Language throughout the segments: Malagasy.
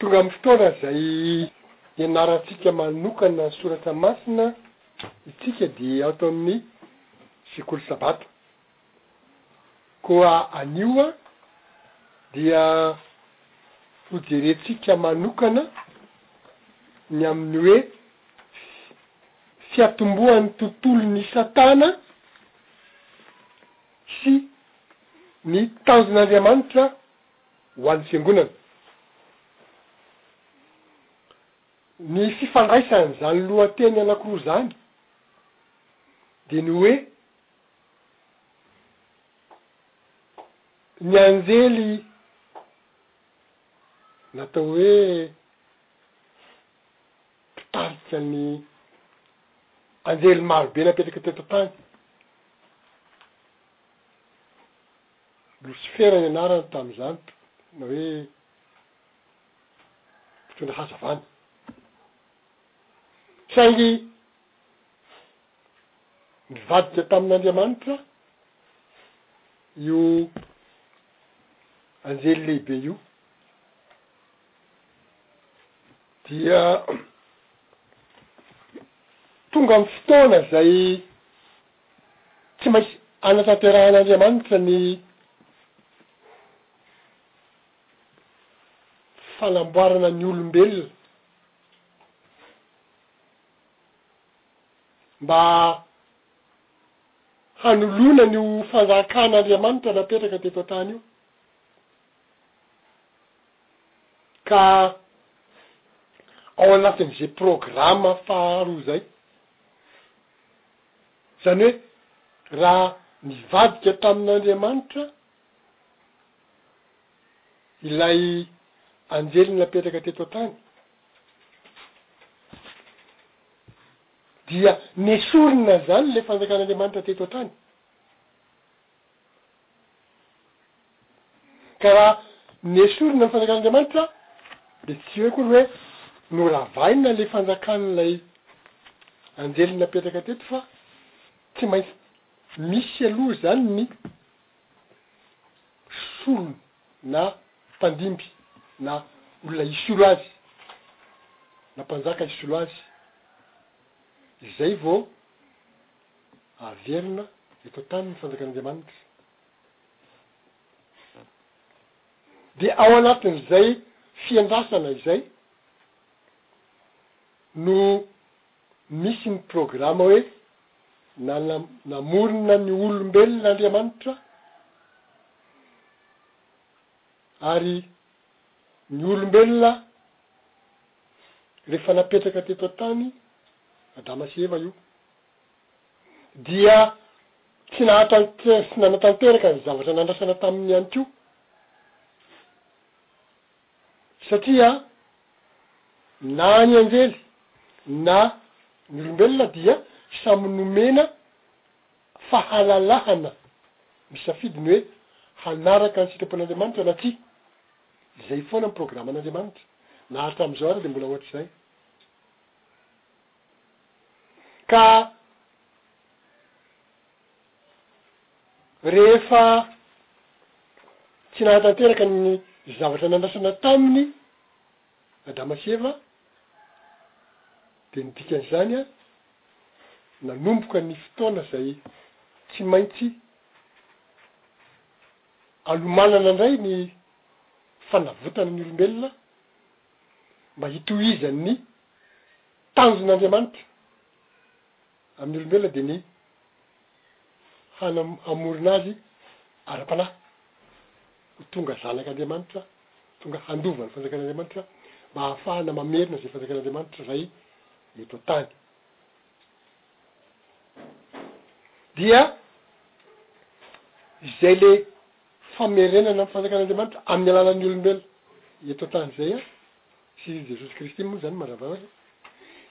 Tonga amin'ny fotoana izay hianarantsika manokana ny soratra masina isika dia ato amin'ny sekoly sabata. Koa anio dia hojerentsika manokana ny amin'ny hoe fiatombohan'ny tontolon'i Satana sy ny tanjon'Andriamanitra ho an'ny Fiangonana. Ny fifandraisan'izany lohateny anankiroa izany dia ny hoe. Ny anjely natao hoe mpitarika ny anjely maro be napetraka teto an-tany. Losifera ny anarany tamin'izany, na hoe mpitondra hazavana. Saingy. Nivadika tamin'Andriamanitra io anjely lehibe io, dia tonga amin'ny fotoana izay tsy maintsy anatanterahan'Andriamanitra ny fanamboarana ny olombelona. mba hanoloana an'io fanjakan'Andriamanitra napetraka teto an-tany io, ka ao anatin'izay programa faharoa izay, izany hoe raha nivadika tamin'Andriamanitra, ilay anjely napetraka teto an-tany, dia nesorina izany ilay fanjakan'Andriamanitra teto an-tany. Ka raha nesorina ny fanjakan'Andriamanitra, dia tsy eo akory hoe noravaina ilay fanjakan'ilay anjely napetraka teto fa tsy maintsy misy aloha izany ny. mpisolo na mpandimby na olona hisolo azy na mpanjaka hisolo azy izay vao averina eto an-tany ny fanjakan'Andriamanitra. Dia ao anatin'izay fiandrasana izay no misy ny programa hoe Nana, Namorona ny olombelona Andriamanitra ary ny olombelona rehefa napetraka teto an-tany, Adama sy Eva io, dia tsy nahatantera sy nanatanteraka ny zavatra nandrasana taminy ihany koa Satria na ny anjely na ny olombelona dia samy nomena fahalalahana misafidy ny hoe hanaraka ny sitrapon'Andriamanitra na tsia. Izay foana ny programan'Andriamanitra na hatramin'izao ary dia mbola ohatr'izay. Ka. Rehefa tsy nahatanteraka ny zavatra nandrasana taminy Adama sy Eva dia ny dikan'izany, nanomboka ny fotoana izay tsy maintsy halomanana indray ny fanavotana ny olombelona mba hitohizan'ny tanjon'Andriamanitra Amin'ny olombelona dia ny hanam hamorona azy ara panahy ho tonga zanak' Andriamanitra, tonga handova ny fanjakan' Andriamanitra, mba hahafahana mamerina izay fanjakan' Andriamanitra izay eto an-tany. Dia izay le famerenana ny fanjakan' Andriamanitra amin'ny alalan'ny olombelona eto an-tany izay an. Sy i Jesosy Kristy moa izany mazava hoazy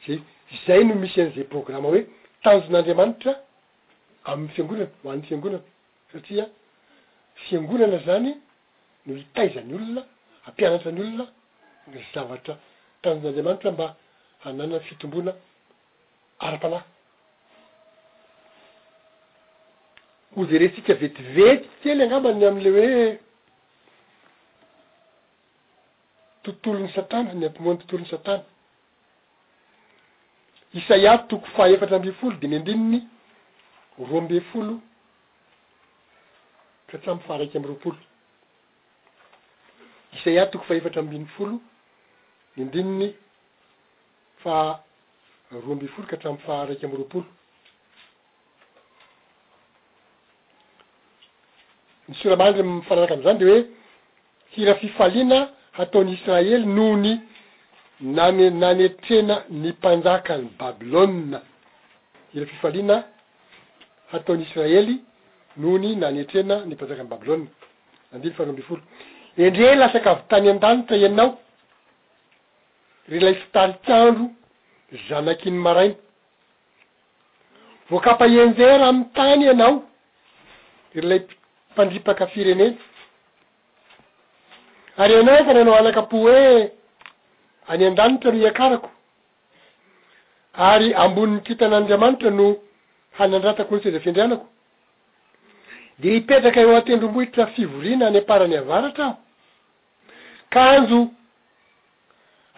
izay, izay no misy an'izay programa hoe tanjon'Andriamanitra amin'ny fiangonana, ho an'ny fiangonana, satria fiangonana izany no hitaiza ny olona, hampianatra ny olona ny zavatra tanjon'Andriamanitra mba hananany fitomboana ara-panahy. Hoverentsika vetivety kely angamba ny amin'ilay hoe. tontolon'i Satana, ny antimoan'ny tontolon'i Satana. Isaia toko fahaefatra ambin'ny folo dimy ambininy roa ambin'ny folo ka hatramin'ny faharaika amby roapolo. Isaia toko fahefatra ambin'ny folo, ny andininy faha roa ambin'ny folo ka hatramin'ny faharaika amby roapolo. Ny sora-mandry mifanaraka amin'izany dia hoe Hira fifaliana hataon'i Israely noho ny nanetrena ny mpanjakan'i Babylona. Hira fifaliana hataon'i Israely noho ny nanetrena ny mpanjakan'i Babylona. Andininy faharoa ambin'ny folo. Endrey latsaka avy tany an-danitra ianao, ry ilay fitarik'andro, zanaky ny maraina. Voakapa henjera amin'ny tany ianao, ilay mpandripaka firenena. Ary ianao efa nanao anaka-po hoe, Any an-danitra no hiakarako, ary ambonin'ny kintanan'Andriamanitra no hanandratako ny seza fendrehanako, dia hipetraka eo an-tendrombohitra fivoriana any am-parany avaratra aho. Kanjo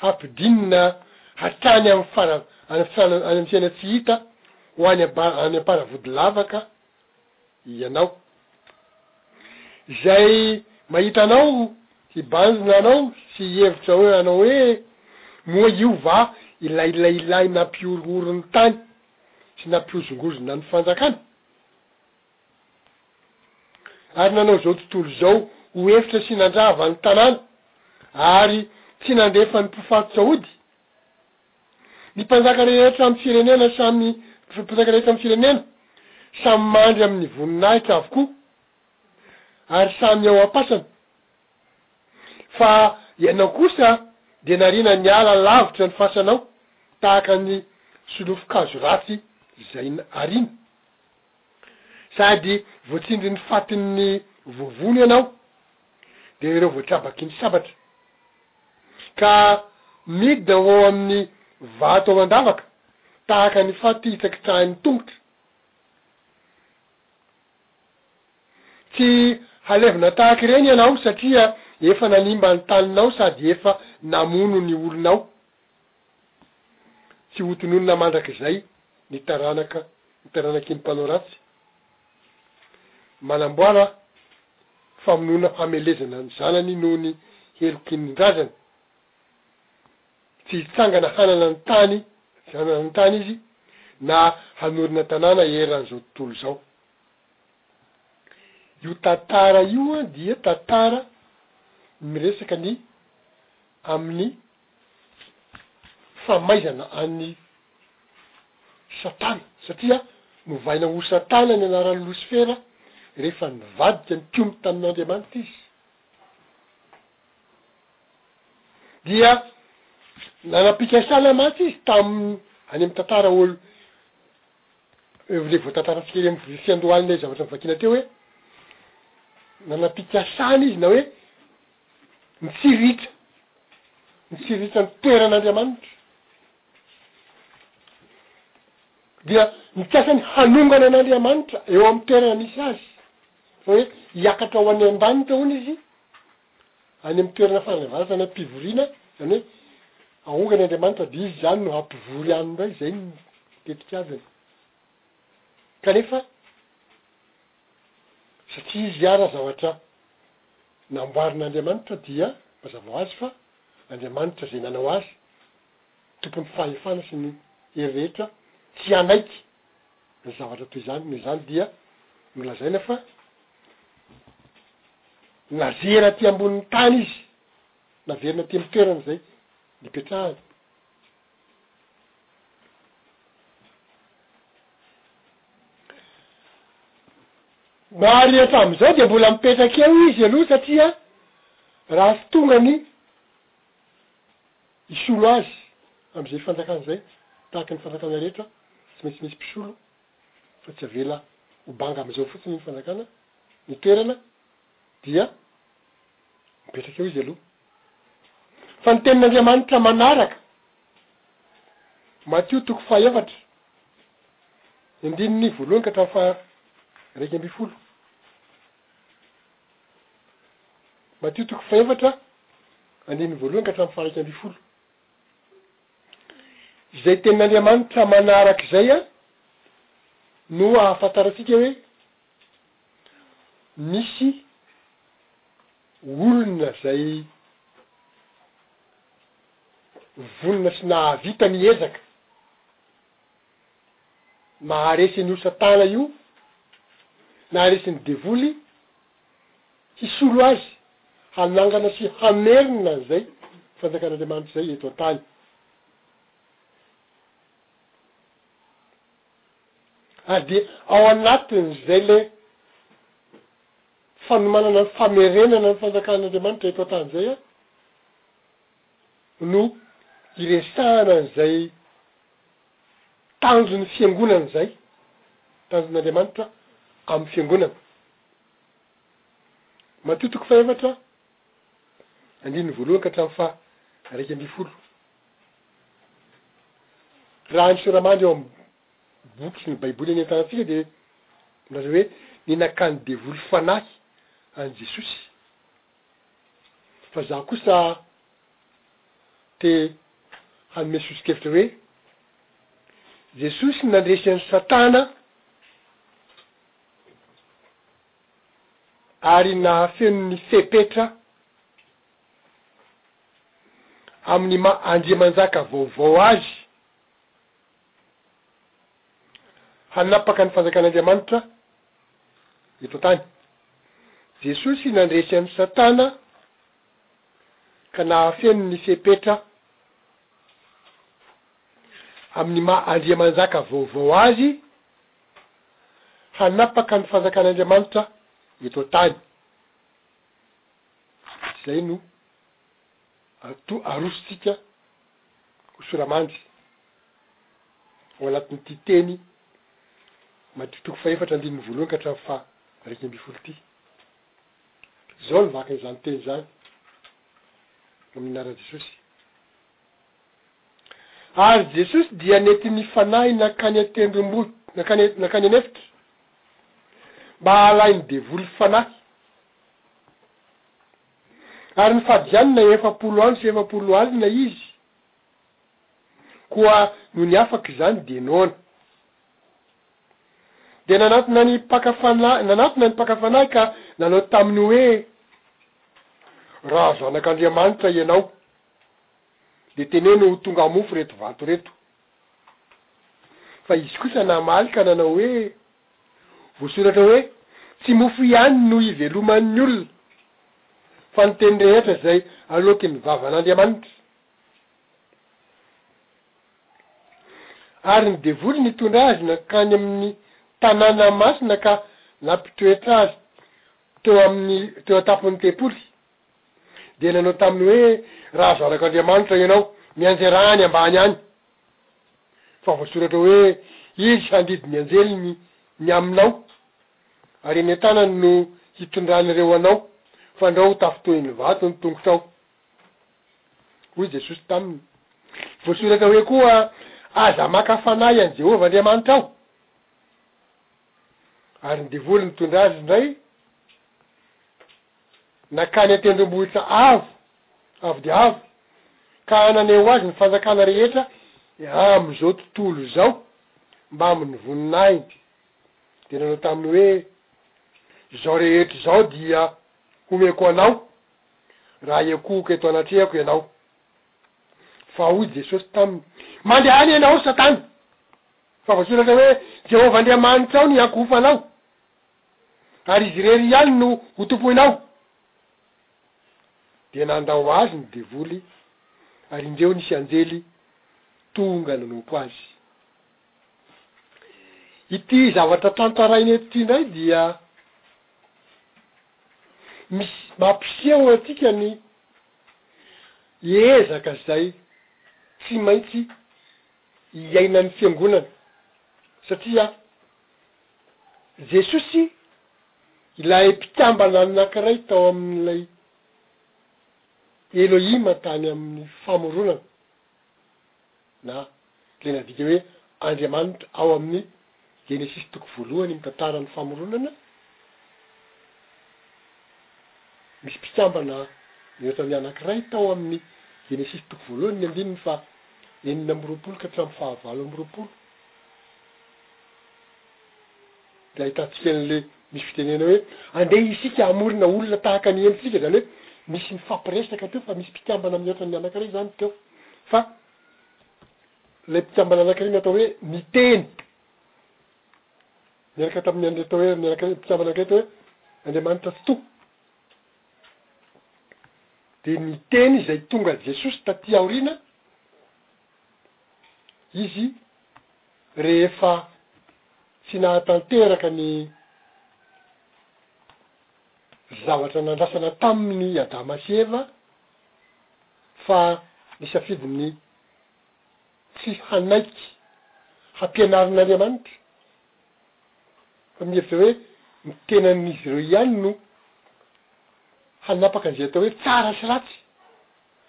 hampidinina hatrany amin'ny farany any am-pisainana any amin'ny fiainana tsy hita ho any am-ba any am-para vodilavaka ianao. Izay mahita anao hibanjina anao sy hihevitra hoe anao hoe moa io va ilay lehilahy nampihorohoro ny tany sy nampihozongozona ny fanjakana? ary nanao izao tontolo izao ho efitra sy nandrava ny tanàna ary tsy nandefa ny mpifatotra hody? Ny mpanjaka rehetra amin'ny firenena samy mpanjaka rehetra amin'ny firenena samy mandry amin'ny voninahitra avokoa ary samy ao am-pasana, fa ianao kosa dia nariana niala lavitra ny fasanao tahaka ny solofon-kazo ratsy izay ariana. sady voatsindrin'ny fatin'ny voavono ianao, dia ireo voatrabaky ny sabatra, ka midina ho ao amin'ny vato aman-davaka tahaka ny faty hitrakitrahin'ny tongotra. Tsy halevina tahaka ireny ianao, satria efa nanimba ny taninao sady efa namono ny olonao. Tsy ho tononina mandrakizay ny taranaka, ny taranakin'ny mpanao ratsy. Manamboara famonoana hamelezana ny zanany noho ny heloky ny razany. Tsy hitsangana hanana ny tany, hanana ny tany izy na hanorina tanàna eran'izao tontolo izao. Io tantara io dia tantara miresaka ny amin'ny famaizana an'i Satana, satria novaina ho Satana ny anaran'i Losifera rehefa nivadika nikomy tamin'Andriamanitra izy, dia nanam-pikasana mantsy izy tamin'ny, any amin'ny tantara ol ilay voatantarantsika eny amin'ny fiandohan'ilay zavatra novakiana teo hoe, nanam-pikasana izy na hoe Ny tsy ritra, ny tsy ritra ny toeran'Andriamanitra dia mikasa ny hanongana an'Andriamanitra eo amin'ny toerana misy azy, fa hoe hiakatra ho any an-danitra hono izy, any amin'ny toerana farany avaratra any am-pivoriana, zany hoe ahongany Andriamanitra dia izy zany no hampivory any indray, zay no tetik'adiny. Kanefa. satria izy hiara zavatra namboarin'Andriamanitra dia mazava ho azy fa Andriamanitra izay nanao azy, tompon'ny fahefana sy ny hery rehetra tsy hanaiky ny zavatra toy izany, noho izany dia nolazaina fa nazera aty ambonin'ny tany izy, naverina aty amin'ny toerana izay nipetrahany. Marina hatramin'izao dia mbola mipetraka eo izy aloha satria raha tsy tonga ny hisolo azy amin'izay fanjakana izay, tahaka ny fanjakana rehetra tsy maintsy misy mpisolo fa tsy avela ho banga amin'izao fotsiny ny fanjakana, ny toerana dia mipetraka eo izy aloha. Fa ny tenin'Andriamanitra manaraka, Matio toko fahaefatra, ny andininy voalohany ka hatramin'ny faha iraika ambin'ny folo. Matio toko fahefatra, andininy voalohany ka hatramin'ny faha iraika ambin'ny folo. Izay tenin'Andriamanitra manaraka izay no ahafantarantsika hoe. misy olona izay vonona sy nahavita ny ezaka maharesy an'io satana io naharesy ny devoly hisolo azy hanangana sy hamerina an'izay fanjakan'Andriamanitra izay eto an-tany. ary de ao anatin'izay le fanomanana ny famerenana ny fanjakan'Andriamanitra eto an-tany zay an, no iresahana an'izay tanjon'ny fiangonana zay, tanjon'Andriamanitra amin'ny fiangonana. Matio toko faha-efatra, andininy voalohany ka hatramin'ny faha-iraika ambin'ny folo. Raha ny sora-mandry ao amin'ny boky ny Baiboly anentana antsika dia milaza hoe ny nakan'ny devoly fanahy an'i Jesosy. Fa izaho kosa te hanome soso-kevitra hoe, Jesosy no nandresy an'i Satana ary nahafeno ny fepetra amin'ny maha andriamanjaka vaovao azy, hanapaka ny fanjakan'Andriamanitra eto an-tany. Jesosy nandresy an'i Satana ka nahafeno ny fepetra amin'ny maha andriamanjaka vaovao azy, hanapaka ny fanjakan'Andriamanitra eto an-tany. Izay no antoa arosontsika ho soramandy ao anatin'ity teny madio toko fahefatra andininy voalohany ka hatramin'ny faha iraika ambin'ny folo ity. Izao no vakan'izany teny izany, amin'ny anaran'i Jesosy. Ary Jesosy dia nety nifanahy nankany an-tendrombohitra, nankany, nankany an'efitra, mba hahalain'ny devoly fanahy. Ary nifady ihany na efapolo andro sy efapolo alina Izy, koa nony afaka izany dia noana. Dia nanatona ny mpaka fanahy, nanatona ny mpaka fanahy ka nanao taminy hoe, Raha Zanak'Andriamanitra Ianao, dia teneno ho tonga mofo reto vato reto. Fa izy kosa namaly ka nanao hoe, Voasoratra hoe, Tsy mofo ihany no hiveloman'ny olona, fa ny teny rehetra izay aloakin'ny vavan'Andriamanitra. Ary ny devoly nitondra azy nankany amin'ny tanàna masina ka nampitoetra azy teo amin'ny teo an-tampon'ny tempoly. dia nanao taminy hoe, Raha Zanak' Andriamanitra Ianao, mianjera any ambany any, fa voasoratra hoe, Izy handidy ny anjeliny ny aminao, ary eny an-tanany no hitondrany ireo anao, fandrao ho tafintohy ny vato ny tongotrao. Hoy Jesosy taminy, Voasoratra hoe koa, Aza maka fanahy an'i Jehovah Andriamanitrao. Ary ny devoly nitondra azy indray. Nankany an-tendrombohitra avo, avo dia avo, ka naneho azy ny fanjakana rehetra amin'izao tontolo izao, mbamin'ny voninahiny, dia nanao taminy hoe, Izao rehetra izao dia homeko anao, raha hiankohoka eto anatrehako ianao. Fa hoy Jesosy taminy, Mandeha any ianao, Satana! Fa voasoratra hoe, Jehovah Andriamanitrao no hiankohofanao. ary izy irery ihany no hotompoinao. Dia nandao azy ny devoly, ary indreo nisy anjely tonga nanompo azy. Ity zavatra tantaraina eto ity indray dia misy mampiseho antsika ny ezaka izay tsy maintsy iainan'ny fiangonana satria Jesosy ilay mpikambana anankiray tao amin'ilay Elohim tany amin'ny famoronana, na ilay nadika hoe Andriamanitra ao amin'ny Genesisy toko voalohany mitantara ny famoronana, misy mpikambana mihoatra ny anankiray tao amin'ny Genesisy toko voalohany ny andininy faha enina amby roapolo ka hatramin'ny faha valo amby roapolo. Nahitantsika an'ilay misy fitenena hoe, andeha isika hamorona olona tahaka ny endritsika, izany hoe misy nifampiresaka teo fa misy mpikambana mihoatra ny anankiray izany teo fa ilay mpikambana anankiray no atao hoe niteny niaraka tamin'ny an'ilay atao hoe ny anankiray, mpikambana anankiray atao hoe Andriamanitra Tsitoha. Dia niteny izay tonga Jesosy taty aoriana izy. rehefa tsy nahatanteraka ny zavatra nandrasana taminy i Adama sy Eva fa nisafidy ny tsy hanaiky hampianarin'Andriamanitra fa mihevitra hoe ny tenan'izy ireo ihany no hanapaka an'izay atao hoe tsara sy ratsy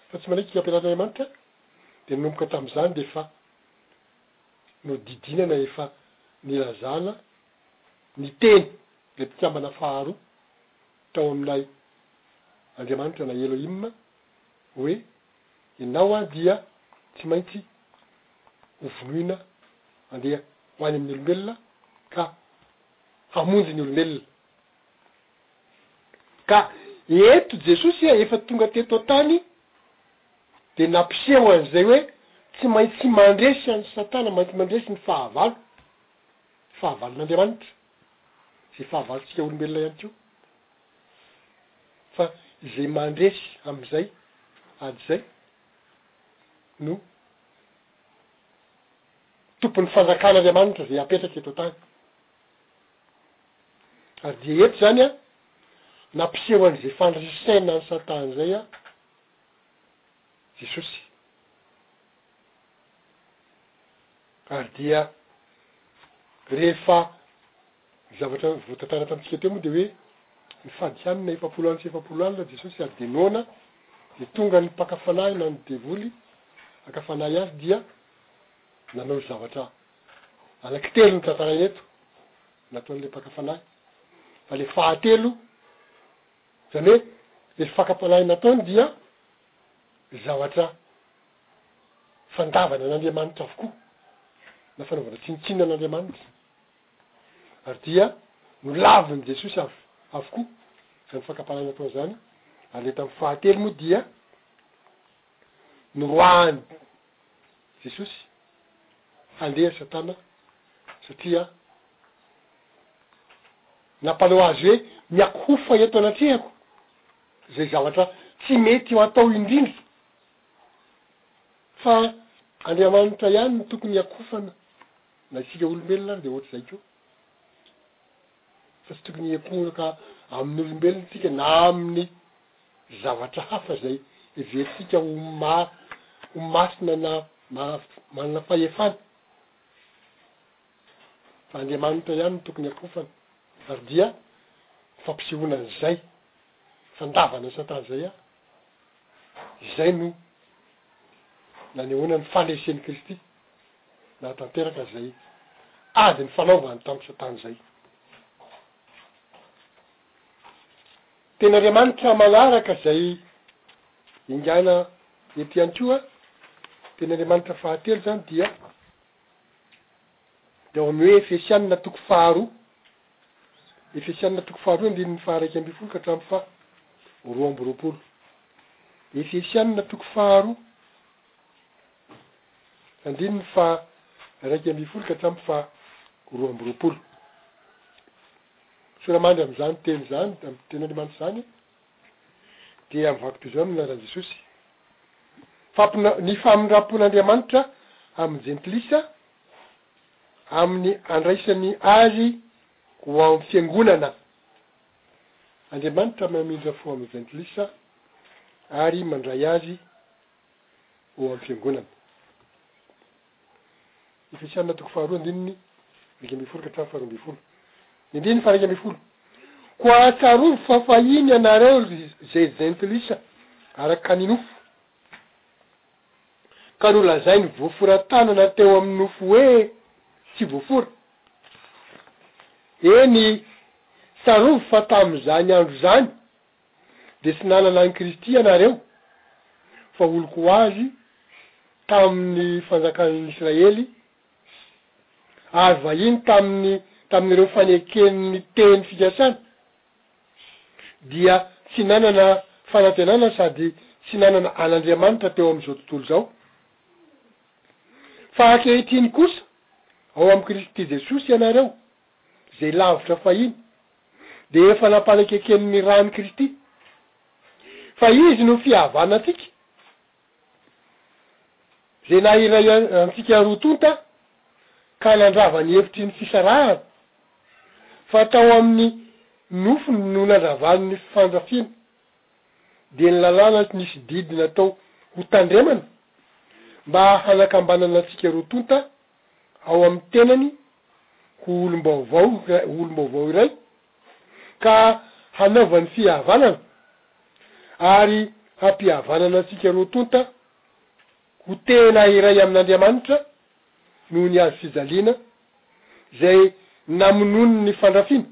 fa tsy manaiky hampianarin'Andriamanitra dia nanomboka tamin'izany dia efa nodidinana efa nilazana ny teny ilay mpikambana faharoa tao amin'ilay Andriamanitra na Elohim hoe, Ianao aho dia tsy maintsy hovonoina handeha ho any amin'ny olombelona ka hamonjy ny olombelona. Ka eto Jesosy a efa tonga teto an-tany dia nampiseho an'izay hoe tsy maintsy mandresy an'i Satana, maintsy mandresy ny fahavalo, fahavalon'Andriamanitra, izay fahavalontsika olombelona ihany koa, fa izay mandresy amin'izay ady izay no tompon'ny fanjakan'Andriamanitra izay apetraka eto an-tany. Ary dia eto izany an, nampiseho an'izay fanirisaina an'i Satana izay an, Jesosy. Ary dia rehefa ny zavatra voatantara tamintsika teo moa dia hoe, nifady hanina efapolo andro sy efapolo alina Jesosy ary dia noana, dia tonga ny mpaka fanahy na ny devoly haka fanahy azy dia nanao zavatra Anankitelo no tantaraina eto nataon'ilay mpaka fanahy fa ilay fahatelo izany hoe ilay fakam-panahy nataony dia zavatra fandavana an'Andriamanitra avokoa na fanaovana tsinontsinona an'Andriamanitra ary dia nolavin'i Jesosy avy avokoa izany fakam-panahy nataony izany ary ilay tamin'ny fahatelo moa dia noroahany Jesosy, Aleha ry Satana satria nampanao azy hoe miakohofa eto anatrehako izay zavatra tsy mety ho atao indrindra fa Andriamanitra ihany no tokony hiakofana na isika olombelona ary dia ohatr'izay koa. fa tsy tokony hiampongaka amin'ny olombelona isika na amin'ny zavatra hafa izay heverintsika ho ho masina na manana fahefana, fa Andriamanitra ihany no tokony hiampofana, ary dia ny fampisehoana an'izay fandavana Satana izay aho, izay no nanehoana ny fandresen'i Kristy nahatanteraka izay ady nifanaovany tamin'i Satana izay. Teny Andriamanitra manaraka izay ingana eto ihany koa, teny Andriamanitra fahatelo izany dia dia ao amin'ny hoe Efesianina toko faharoa, Efesianina toko faharoa andininy faha-iraika ambin'ny folo ka hatramin'ny faha roa amby roapolo. Efesianina toko faharoa. Andininy faha iraika ambin'ny folo ka hatramin'ny faha roa amby roapolo. Sora-mandry amin'izany teny izany, amin'ny Tenin'Andriamanitra izany, dia mivaky toy izao ny anaran'i Jesosy, Fampina, ny famindram-pon'Andriamanitra amin'ny jentilisa, amin'ny andraisany Azy ho ao amin'ny Fiangonana. Andriamanitra mamindra fo amin'ny jentilisa ary mandray azy ho an'ny Fiangonana. Efesiana toko faharoa andininy iraika ambin'ny folo ka hatramin'ny faharoa ambin'ny folo. Ny andininy faha iraika ambin'ny folo, Koa tsarovy fa fahiny ianareo ry izay jentilisa araka ny nofo, ka nolazainy voafora-tanana teo amin'ny nofo hoe tsy voafora, eny, tsarovy fa tamin'izany andro izany, dia tsy nanana an'i Kristy ianareo, fa oloko ho azy tamin'ny fanjakan'ny Israely, ary vahiny tamin'ny, tamin'ireo faneken'ny teny fikasana, dia tsy nanana fanantenana sady tsy nanana an'Andriamanitra teo amin'izao tontolo izao. Fa ankehitriny kosa, ao amin'i Kristy Jesosy ianareo. izay lavitra fahiny, dia efa nampanekeken' ny ra an'i Kristy, fa Izy no fihavanantsika, izay nahiray antsika roa tonta ka nandrava ny efitry ny fisarahana, fa tao amin' ny nofony no nandravany ny fandrafiana, dia ny lalàna tsy nisy didy natao ho tandremana, mba hanakambanana antsika roa tonta ao amin'ny tenany ho olom-baovao ho olom-baovao iray ka hanaovany fihavanana ary hampihavanana antsika roa tonta ho tena iray amin'Andriamanitra noho ny Hazo fijaliana izay namonoany ny fandrafiana.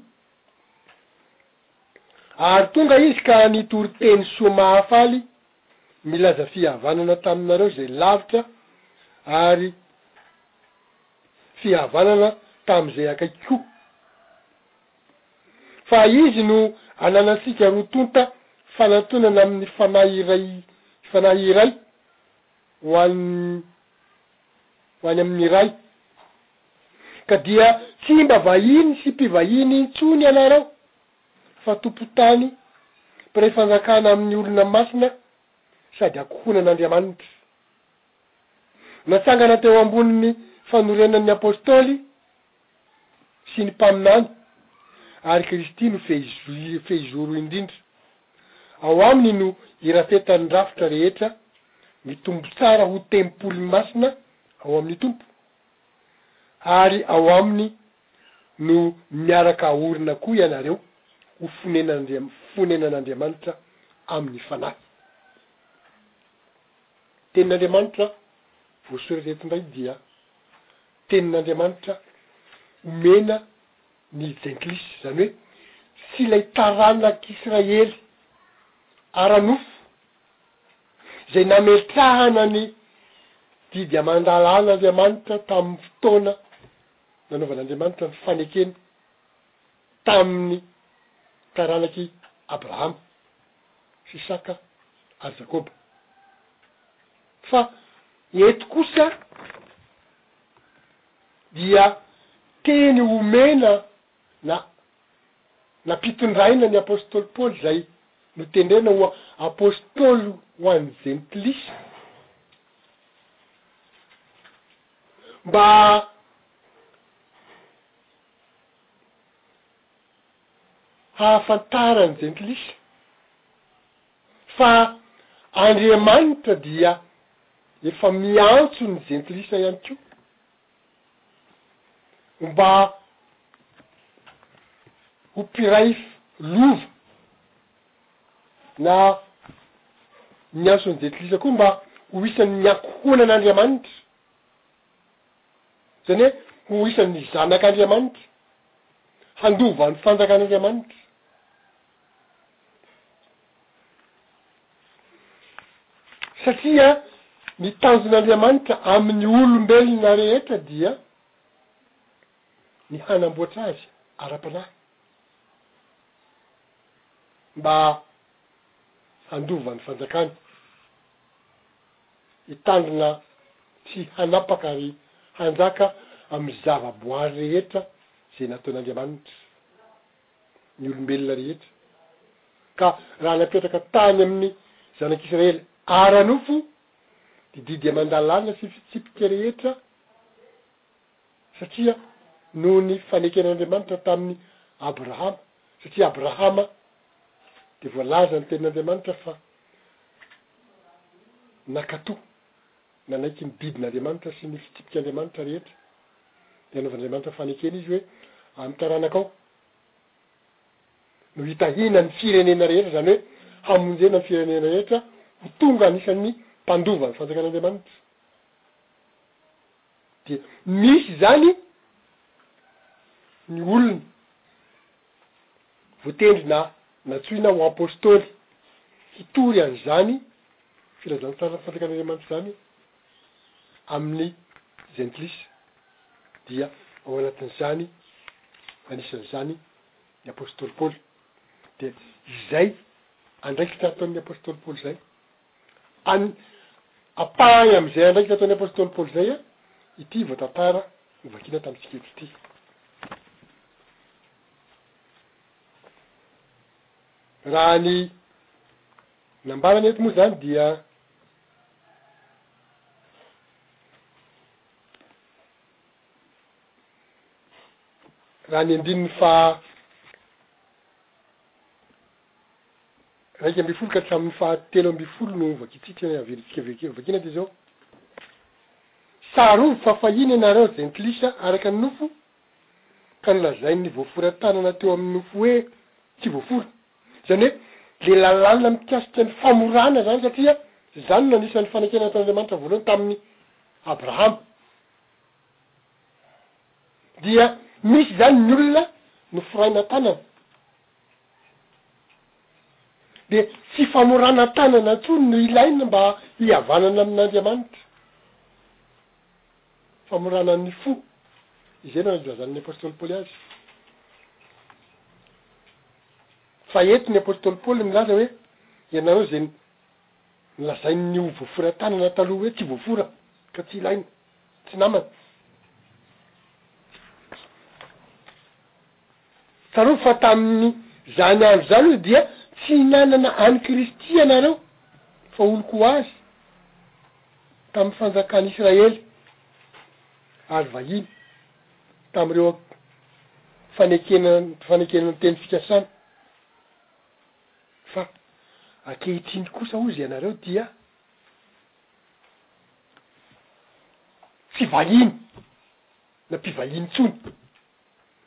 Ary tonga izy ka nitory teny soa mahafaly milaza fihavanana taminareo izay lavitra ary fihavanana tamin'izay akaiky koa. Fa Izy no ananantsika roa tonta fanantonana amin'ny Fanahy iray, Fanahy iray ho an'ny, ho any amin'ny Ray. Ka dia tsy mba vahiny sy mpivahiny intsony ianareo. fa tompon-tany, mpiray fanjakana amin'ny olona masina sady ankohonan'Andriamanitra. Natsangana teo ambonin'ny fanorenan'ny Apôstôly sy ny Mpaminany ary Kristy no fehizoro indrindra. Ao Aminy no irafetan'ny rafitra rehetra mitombo tsara ho tempoly masina ao amin'ny Tompo ary ao Aminy no miaraka haorina koa ianareo ho fonenan'Andriamanitra amin'ny fanahy. Tenin'Andriamanitra voasoratra eto indray dia tenin'Andriamanitra omena ny jentilisa, izany hoe tsy ilay taranak'Israely ara-nofo izay nametrahana ny didy aman-dalàn'Andriamanitra tamin'ny fotoana nanaovan'Andriamanitra ny fanekeny tamin'ny taranak'i Abrahama sy Isaka ary Jakoba. Fa eto kosa dia teny omena na nampitondraina ny apostoly Paoly izay notendrena ho apostoly ho an'ny Jentilisa. mba hahafantaran'ny Jentilisa fa Andriamanitra dia efa miantso ny Jentilisa ihany koa mba ho mpiray lova. na ny antson'ny Jentilisa koa mba ho isan'ny ankohonan'Andriamanitra, izany hoe ho isan'ny zanak'Andriamanitra, handova ny fanjakan'Andriamanitra. Satria ny tanjon'Andriamanitra amin'ny olombelona rehetra dia ny hanamboatra azy ara-panahy. mba handova ny fanjakany, hitandrina sy hanapaka ary hanjaka amin'ny zavaboary rehetra izay nataon'Andriamanitra ny olombelona rehetra, ka raha napetraka tany amin'ny zanak'Israely ara-nofo ny didy aman-dalàna sy fitsipika rehetra satria noho ny faneken'Andriamanitra tamin'i Abrahama, satria Abrahama dia voalazan'ny tenin'Andriamanitra fa nakato, nanaiky ny didin'Andriamanitra sy ny fitsipik'Andriamanitra rehetra, dia anaovan'Andriamanitra fanekena izy hoe amin'ny taranakao no hitahiana ny firenena rehetra, izany hoe hamonjena ny firenena rehetra ho tonga anisan'ny mpandova ny fanjakan'Andriamanitra. de misy izany ny olona voatendry na nantsoina ho apostoly hitory an'izany filazantsaran'ny fanjakan'Andriamanitra izany amin'ny jentilisa dia ao anatin'izany anisan'izany ny apostoly Paoly de izay andraikitra ataon'ny apostoly Paoly izay Any ampahany amin'izay andraikitra ataon'ny apostoly Paoly izay ity voatantara novakina tamintsika eto ity. Raha ny nambarany eto moa izany dia raha ny andininy faha iraika ambin'ny folo ka hatramin'ny faha telo ambin'ny folo no hovakintsika hoe averintsika avy eo, vakiana dia izao, Tsarovy fa fahiny ianareo jentilisa araka ny nofo, ka nolazain'ny voafora tanana teo amin'ny nofo hoe tsy voafora, izany hoe le lalàna mikasika ny famorana izany, satria izany no anisan'ny fanekena nataon'Andriamanitra voalohany tamin'i Abrahama, dia misy izany ny olona noforahina tanana. Dia tsy famorana tanana intsony no ilaina mba hihavanana amin'Andriamanitra. Famorana ny fo. Izay no ilazan'ny apostoly Paoly azy. Fa eto ny apostoly Paoly milaza hoe, ianareo izay nolazain'ny ho voafora tanana taloha hoe tsy voafora ka tsy ilaina, tsy namana. Tsarovy fa tamin' izany andro izany hoy dia tsy hinanana an' i Kristy ianareo, fa oloko ho Azy tamin' ny fanjakan' Israely, ary vahiny tamin' ireo fanekena fanekena ny teny fikasana. Fa ankehitriny kosa hozy ianareo dia tsy vahiny na mpivahiny intsony.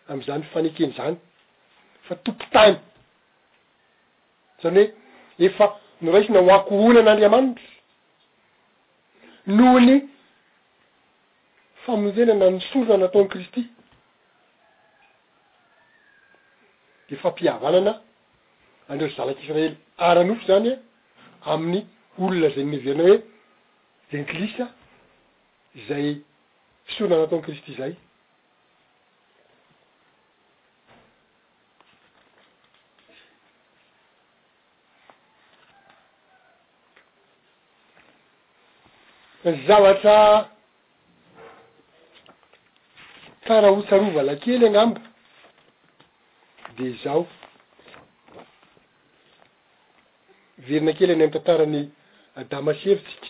am'zany fanekeny zany fa tompon-tany, zany hoe efa noraisina ho ankohonan'Andriamanitra noho ny famonjena na ny sorona nataon'i Kristy, de fampihavanana an'ireo zanak'Israely ara-nofo zany amin'ny olona zay noheverina hoe jentilisa izay sorona nataon'i Kristy zay. Zavatra tsara hotsarovana kely angamba de izao, miverina kely any amin'ny tantaran'i Adama sy Eva tsika.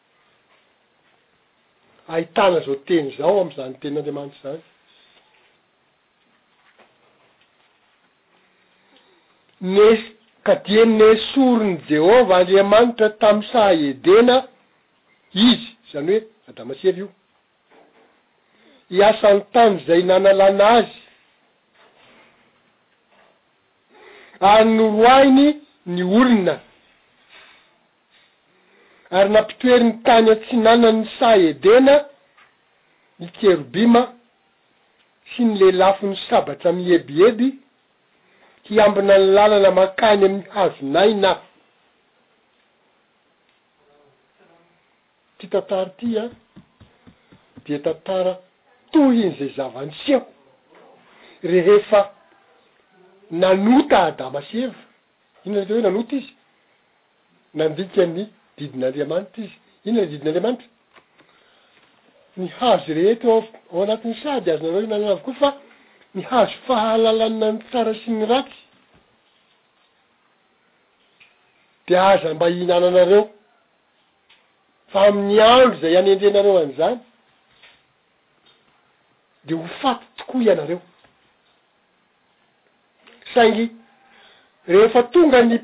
Ahitana izao teny izao amin'izany Tenin'Andriamanitra izany, Nes, Ka dia nesorin'i Jehovah Andriamanitra tamin'ny saha Edena izy, izany hoe Adama sy Eva io, hiasa ny tany izay nanalana azy, ary noroahiny ny olona. ary nampitoeriny tany atsinanan'ny saha Edena ny Kerobima sy ny lelafony sabatra mihebiheby hiambina ny lalana mankany amin'ny hazon'aina. Ity tantara ity dia tantara tohin'izay zava-niseho rehefa nanota Adama sy Eva Inona ilay hoe nanota izy? Nandinika ny didin'Andriamanitra izy. Inona ilay didin'Andriamanitra? Ny hazo rehetra ao ao anatin'ny saha dia azonareo ihinanana avokoa fa ny hazo fahalalana ny tsara sy ny ratsy dia aza mba ihinananareo fa amin'ny andro izay hanendrenareo an'izany dia ho faty tokoa ianareo. Saingy rehefa tonga ny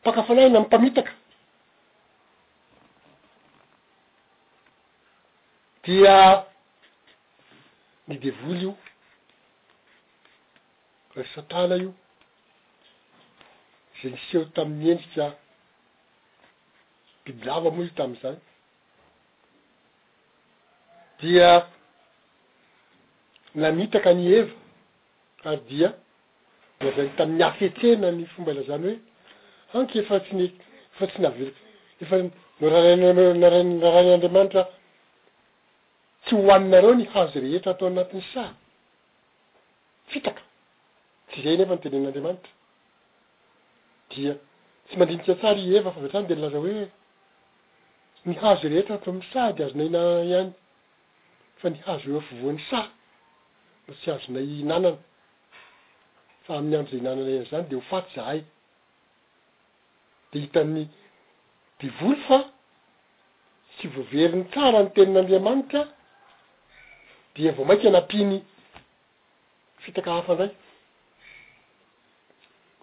mpaka fanahy na ny mpamitaka dia ny devoly io, ry satana io, izay niseho tamin'ny endrika bibilava moa io tamin'izany. dia namitaka an' i Eva ary dia nolazainy tamin' ny hafetsena ny fomba ilazany hoe, Anky efa tsy ny, efa tsy navelako, efa norarain' Andriamanitra tsy hohaninareo ny hazo rehetra ato anatin' ny saha. Fitaka. Tsy izay anefa no tenenin'Andriamanitra. Dia tsy mandinika tsara i Eva fa avy hatrany dia nilaza hoe, Ny hazo izay rehetra ato amin'ny saha dia azonay hinanana ihany, fa ny hazo eo afovoan'ny saha no tsy azonay hinanana, fa amin'ny andro izay hinananay an'izany dia ho faty izahay. dia hitan'ny devoly fa tsy voaveriny tsara ny tenin'Andriamanitra dia vao maika nampiany fitaka hafa indray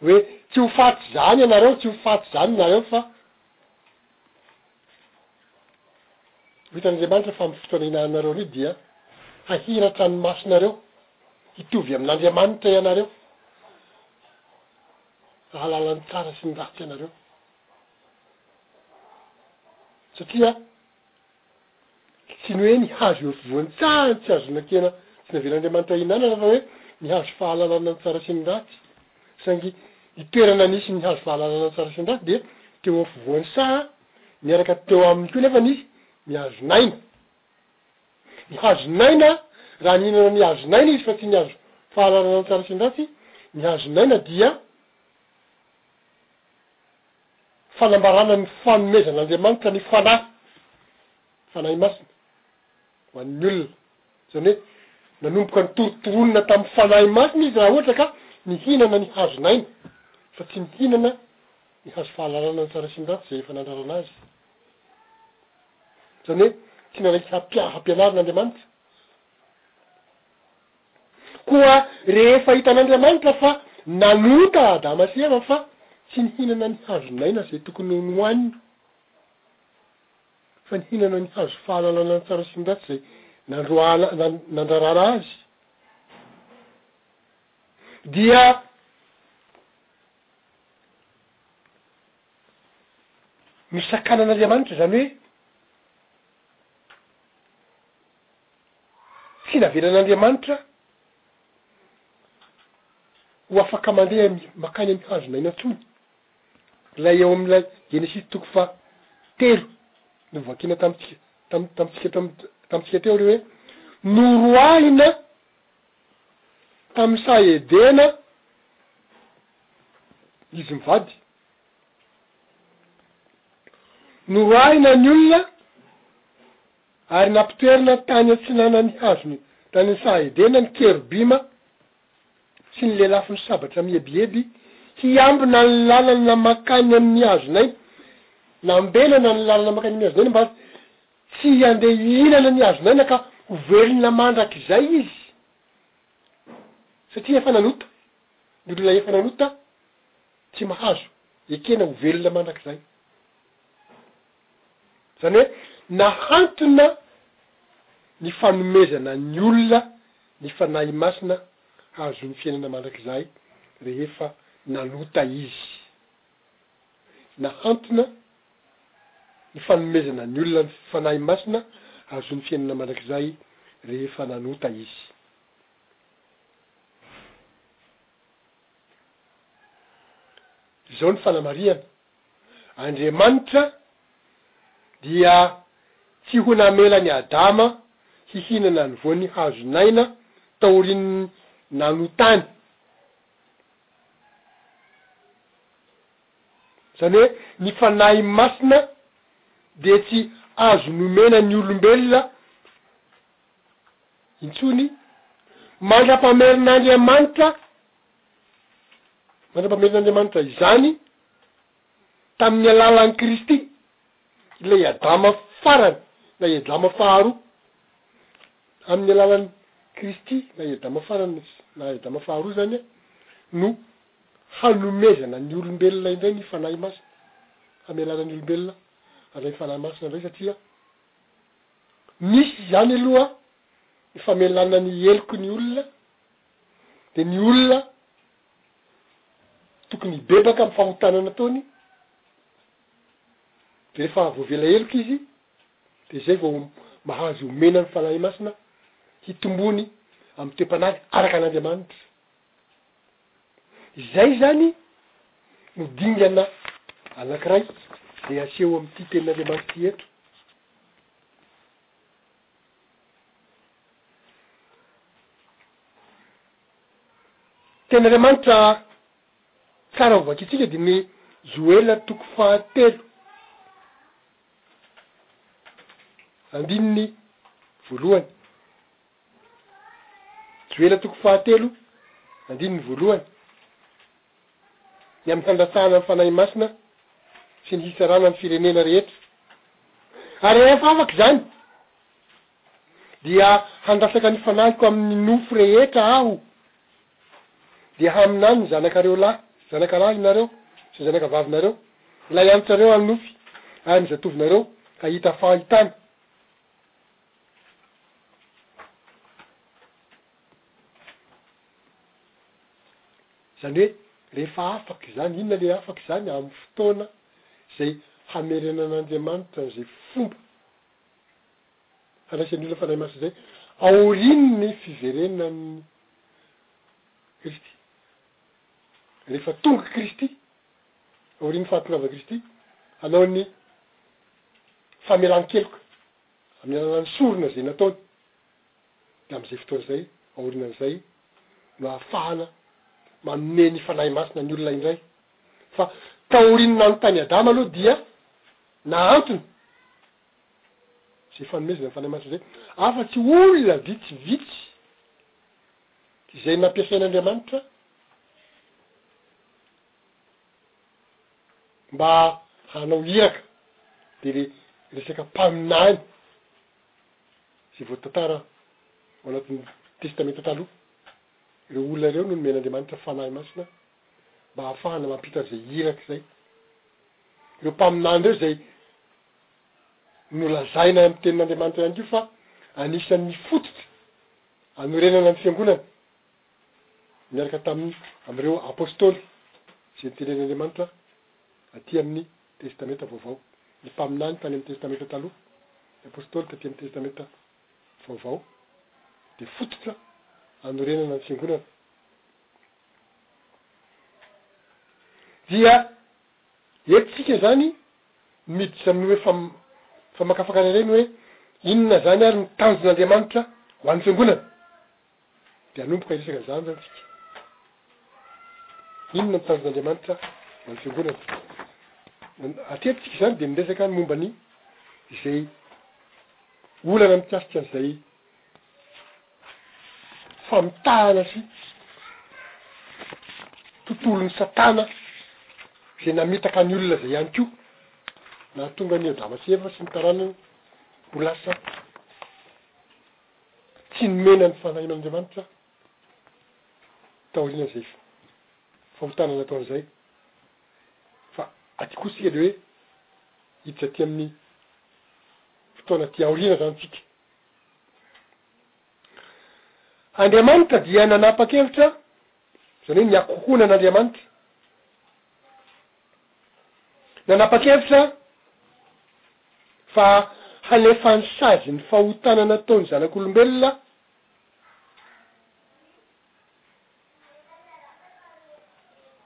hoe tsy ho faty izany ianareo, tsy ho faty izany nareo fa ho hitan'Andriamanitra fa amin'ny fotoana hinaninareo an'io dia hahiratra ny masonareo, hitovy amin'Andriamanitra ianareo. hahalala ny tsara sy ny ratsy ianareo. Satria tsy ny hoe ny hazo eo afovoan-tsahany tsy ahazoana kena tsy navelan'Andriamanitra hihinanana fa hoe ny hazo fahalalana ny tsara sy ny ratsy. Saingy ny toerana nisy ny hazo fahalalana ny tsara sy ny ratsy dia teo afovoan'ny saha, niaraka teo aminy koa nefa nisy ny hazon'aina. Ny hazon'aina, raha nihinana ny hazon'aina izy fa tsy ny hazo fahalalana ny tsara sy ny ratsy, ny hazon'aina dia fanambarana ny fanomezan'Andriamanitra ny fanahy, Fanahy Masina, ho an'ny olona. Izany hoe nanomboka nitorontoronina tamin'ny Fanahy Masina izy raha ohatra ka nihinana ny hazon'aina fa tsy nihinana ny hazo fahalalana ny tsara sy ny ratsy izay efa nandrarana azy. Izany hoe tsy nanaiky hampia- hampianarina Andriamanitra. Koa rehefa hitan'Andriamanitra fa nanota Adama sy Eva fa tsy nihinana ny hazon'aina izay tokony ho nohaniny, fa nihinana ny hazo fahalalana ny tsara sy ny ratsy izay nandroahana na nandraràna azy, dia. Ny sakanan'Andriamanitra, izany hoe tsy navelan'Andriamanitra ho afaka mandeha mankany amin'ny hazon'aina intsony, ilay ao amin'ilay Genesisy toko faha telo novakina tamintsika, tam-tam-tamintsika teo ilay hoe noroahina. tamin'ny saha Edena izy mivady. Noroahina ny olona ary nampitoerina tany atsinanan'ny hazony tany ny saha Edena ny kerobima sy ny lelafony sabatra mihebiheby hiambina ny lalana makany amin'ny hazon'aina. Nambenana ny lalana makany amin'ny hazon'aina mba Tsy handeha hihinana ny hazon'aina ka ho velona mandrakizay izy satria efa nanota. Ny olona efa nanota tsy mahazo ekena ho velona mandrakizay. Izany hoe nahantona ny fanomezana ny olona ny Fanahy Masina hahazoany fiainana mandrakizay rehefa nanota izy. nahantona ny fanomezana ny olona ny Fanahy Masina hahazoany fiainana mandrakizay rehefa nanota izy. Izao ny fanamarihana, Andriamanitra dia tsy ho namela an'i Adama hihinana ny voan'ny hazon'aina taorian'ny nanotany. Izany hoe ny Fanahy Masina dia tsy azo nomena ny olombelona intsony, mandra-pamerin'Andriamanitra, mandra-pamerin'Andriamanitra izany tamin'ny alalan'i Kristy. ilay Adama farany na i Adama faharoa, amin'ny alalan'i Kristy na i Adama farany na i Adama faharoa izany an, no hanomezana ny olombelona indray ny Fanahy Masina, hamelana ny olombelona an'ilay Fanahy Masina indray satria misy izany aloha ny famelana ny heloky ny olona, dia ny olona tokony hibebaka amin'ny fahotana nataony, Rehefa voavela heloka izy dia izay vao mahazo omena ny Fanahy Masina hitombony amin'ny toe-panahy araka an'Andriamanitra. Izay izany no dingana anankiray izay aseho amin'ity tenin'Andriamanitra ity eto. Tenin'Andriamanitra. Tsara ho vakintsika dia ny Joela toko fahatelo andininy voalohany. Joela toko fahatelo andininy voalohany. Ny amin'ny fandatsahana ny Fanahy Masina sy ny hitsarana ny firenena rehetra. Ary rehefa afaka izany, dia handatsaka ny fanahiko amin' ny nofo rehetra Aho, dia haminany ny zanakareo lahy, zanakarahinareo sy ny zanakavavinareo, ilay antsareo hanonofy, ary ny zatovinareo hahita fahitana. Izany hoe, rehefa afaka izany, inona ilay afaka izany? Amin'ny fotoana izay hamerenan' Andriamanitra an'izay fomba. handraisan'ny olona Fanahy Masina izay aorian'ny fiverenan'i Kristy. Rehefa tonga Kristy, aorian'ny fahatongavan'i Kristy, hanao ny famelan-keloka amin'ny alalan'ny sorona izay nataony, dia amin'izay fotoana izay, aorianan'izay, no ahafahana manome ny Fanahy Masina ny olona indray. Fa taorian'ny nanontany Adama aloha dia nahantony. izay fanomezana ny Fanahy Masina izay, afa-tsy olona vitsivitsy izay nampiasain'Andriamanitra mba hanao iraka, dia ilay resaka mpaminany izay voatantara ao anatin'ny Testamenta Taloha. Ireo olona ireo no nomen'Andriamanitra Fanahy Masina mba hahafahana mampita an'izay iraka izay. Ireo mpaminany ireo izay Nolazaina any amin'ny Tenin'Andriamanitra ihany koa fa anisan'ny fototra anorenana ny Fiangonana, niaraka tamin'ny amin'ireo Apôstôly, izay notenenin'Andriamanitra aty amin'ny Testamenta Vaovao. Ny mpaminany tany amin'ny Testamenta Taloha, ny Apôstôly taty amin'ny Testamenta Vaovao, dia fototra anorenana ny Fiangonana. Dia. Eto tsika zany miditra amin'ny hoe fam, famakafakana ireny hoe inona zany ary ny tanjon'Andriamanitra ho an'ny fiangonana. De hanomboka hiresaka an'izany zany tsika. Inona ny tanjon'Andriamanitra ho an'ny fiangonana. Hatreto tsika izany de miresaka momba ny izay olana mikasika an'izay. famitahana sy tontolon'i Satana izay namitaka ny olona izay ihany koa nahatonga an'i Adama sy Eva sy ny taranany ho lasa tsy nomena ny fanahin'Andriamanitra taorian'izay fahotana nataony izay. Fa aty koa isika dia hoe hiditra aty amin'ny fotoana aty aoriana izany isika. Andriamanitra dia nanapa-kevitra, izany hoe niaky kokoa an'Andriamanitra, nanapa-kevitra fa halefany sazy ny fahotana nataon'ny zanak'olombelona,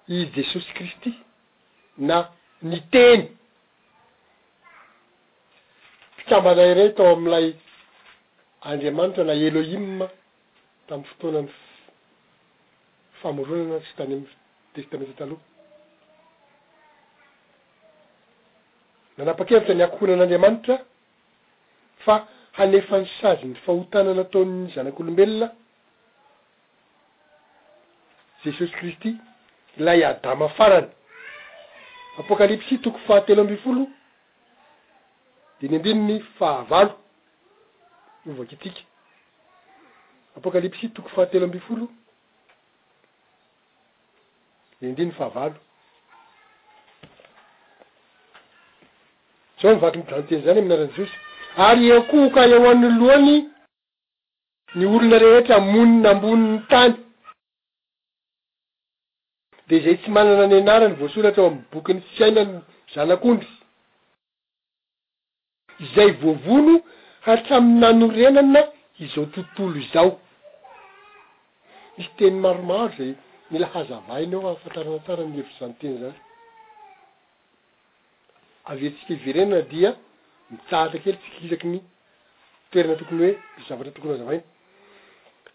i Jesosy Kristy, na ny Teny Mpikambana iray tao amin'ilay andriamanitra na Elohim tamin'ny fotoanan'ny Famoronana sy tany amin'ny Testamenta Taloha, nanapa-kevitra ny hakohona an'Andriamanitra fa hanefa ny sazin'ny fahotana nataon'ny zanak'olombelona Jesosy Kristy, ilay Adama farany. Apokalypsy toko fahatelo ambin'ny folo, dimy ambin'ny fahavalo no vakintsika. Apokalypsy toko fahatelo ambin'ny folo, dimy ambin'ny fahavalo. Zao ny vakin'izany teny izany amin'ny anaran'i Jesosy, ary eo kohoka eo anoloany. Ny olona rehetra monina ambonin'ny tany, dia izay tsy manana ny anarany voasoratra ao amin'ny bokin'ny fiainan'ny Zanak'ondry, izay voavono hatramin'ny nanorenana izao tontolo izao. Misy teny maromaro izay mila hazavaina eo hahafantarana tsara ny hevitr'izany teny izany. avy etsy fiverenana dia mitsahatra kely tsikisaky ny toerana tokony hoe misy zavatra tokony hozavaina.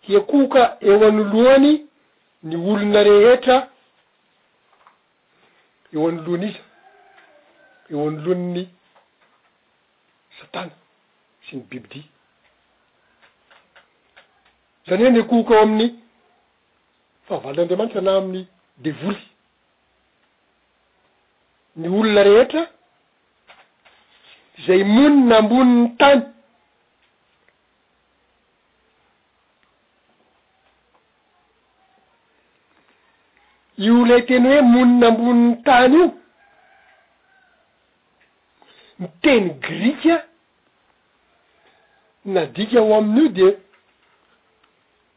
Hiakohoka eo anoloany ny olona rehetra eo anoloan' iza? Eo anoloan' ny Satana sy ny bibidia. Izany hoe miakohoka ao amin' ny fahavalon' Andriamanitra na amin' ny devoly. Ny olona rehetra izay monina ambonin'ny tany Io ilay teny hoe monina ambonin'ny tany io, ny teny grika nadika ao amin'io dia.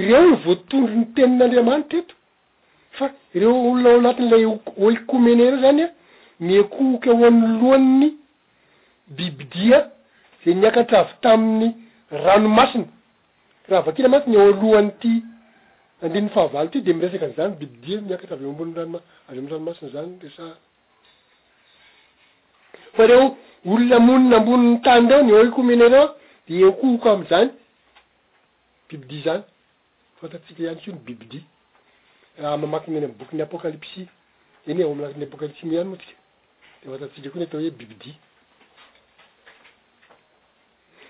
Ireo no voatondro ny tenin'Andriamanitra eto, fa ireo olona ao anatin'ilay oikomenea ireo izany miekohoka eo anoloan'ny bibidia izay niakatra avy tamin'ny ranomasina. Raha vakiana mantsy ny eo alohan'ity andininy fahavalo ity dia miresaka an'izany bibidia niakatra avy eo ambonin'ny ranomasina izany resahana. Fa reo olona monina ambonin'ny tany reo ny oikomen reo de hiankohoka amzany bibidia zany, fantatsika ihany ko ny bibidia raha mamaky ny any am bokin'ny apokalipsy, eny e ao anatin'ny apokalitsmy ihany moa tsika de fantatsika koa ny atao hoe bibidia.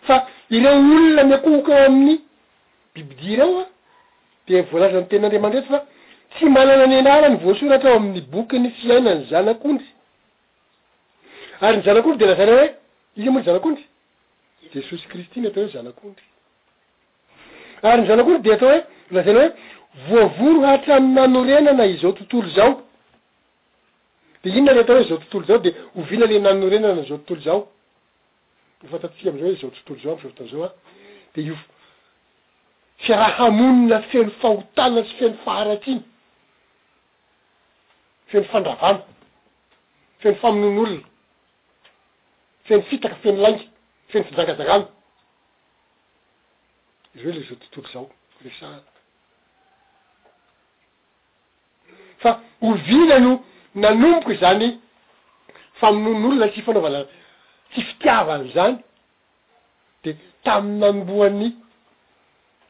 Fa ireo olona miankohoka ao amin'ny bibidia ireo an, dia voalazan'ny Tenin'Andriamanitra eto fa tsy manana ny anarany voasoratra ao amin'ny bokin'ny fiainan'ny Zanak'ondry. Ary ny Zanak'ondry dia lazaina hoe, iza moa ny Zanak'ondry? I Jesosy Kristy no atao hoe Zanak'ondry. Ary ny Zanak'ondry dia atao hoe, lazaina hoe, voavory hatramin'ny nanorenana izao tontolo izao. Dia inona ilay atao hoe izao tontolo izao? Dia oviana ilay nanorenana an'izao tontolo izao? Ny fantatsika amin'izao izao tontolo izao amin'izao fotoana izao dia io fiaraha-monina feno fahotana sy feno faharatsiana, feno fandravana, feno famonoan'olona, feno fitaka, feno lainga, feno fijangajangana, ireo ilay izao tontolo izao resahana. Fa oviana no nanomboka izany famonoan'olona sy fanaovana tsy fitiavana izany? Dia tamin'ny nanombohan'i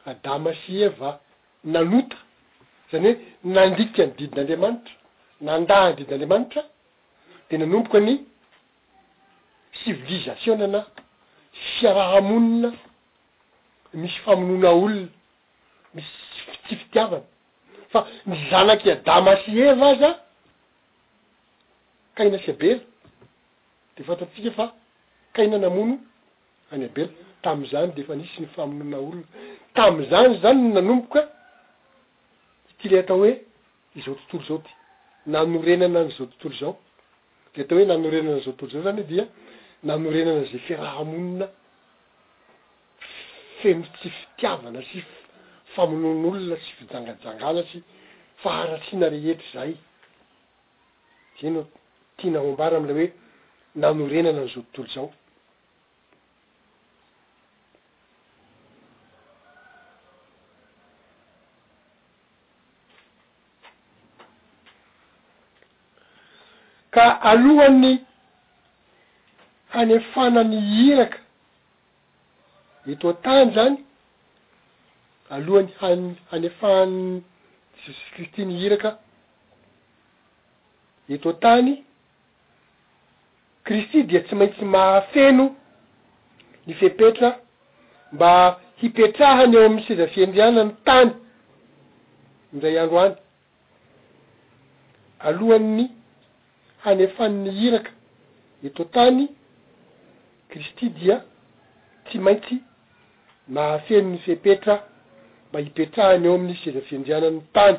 Adama sy Eva nanota, izany hoe nandika ny didin'Andriamanitra, nanda ny didin'Andriamanitra, dia nanomboka ny sivilizasiona na fiaraha-monina misy famonoana olona, misy tsy fitiavana. Fa ny zanak'i Adama sy Eva aza, Kaina sy Abela, dia fantatsika fa Kaina namono an'i Abela. Tamin'izany dia efa nisy ny famonoana olona. Tamin'izany izany no nanomboka ity ilay atao hoe izao tontolo izao ity. Nanorenana an'izao tontolo izao. Ilay atao hoe nanorenana an'izao tontolo izao izany dia nanorenana izay fiaraha-monina. feno tsy fitiavana sy famonoan'olona sy fijangajangana sy faharatsiana rehetra izay, izay no tiana ho ambara amin'ilay hoe nanorenana an'izao tontolo izao. Ka alohan'ny hanefana ny iraka, eto an-tany izany alohan'ny hanefahan'i Jesosy Kristy ny Iraka eto an-tany, Kristy dia tsy maintsy mahafeno ny fepetra mba hipetrahany eo amin'ny seza fiandrianany tany indray andro any. Alohan'ny hanefany ny iraka eto an-tany, Kristy dia tsy maintsy nahafeno ny fepetra mba hipetrahany eo amin'ny seza fiandrianan'ny tany,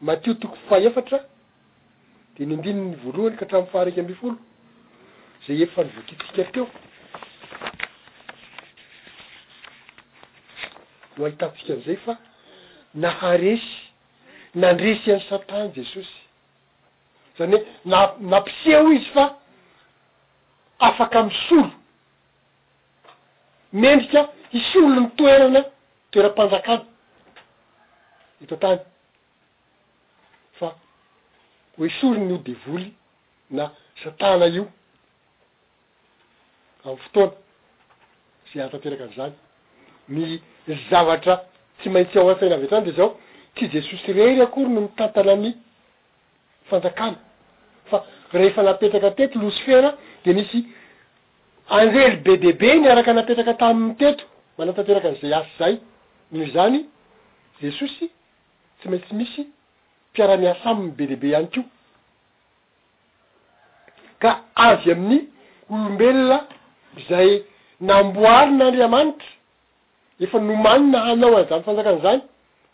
Matio toko fahaefatra Dia ny andininy voalohany ka hatramin'ny faha-iraika ambin'ny folo, izay efa novakintsika teo, no ahitantsika an'izay fa naharesy, nandresy an'i Satana Jesosy. Izany hoe nampiseho Izy fa afaka misolo, mendrika hisolo ny toerana, toeram-panjakana eto an-tany. fa ho esoriny io devoly na satana io amin'ny fotoana izay hahatanteraka an'izany. Ny zavatra tsy maintsy ao an-tsaina avy hatrany dia izao, tsy Jesosy irery akory no mitantana ny fanjakana fa rehefa napetraka teto Losifera dia nisy anjely be dia be niaraka napetraka taminy teto manatanteraka an'izay asa izay, noho izany Jesosy tsy maintsy misy mpiara-miasa aminy be dia be ihany koa, ka avy amin'ny olombelona izay namboarin'Andriamanitra, efa nomanina hanao an'izany fanjakana izany,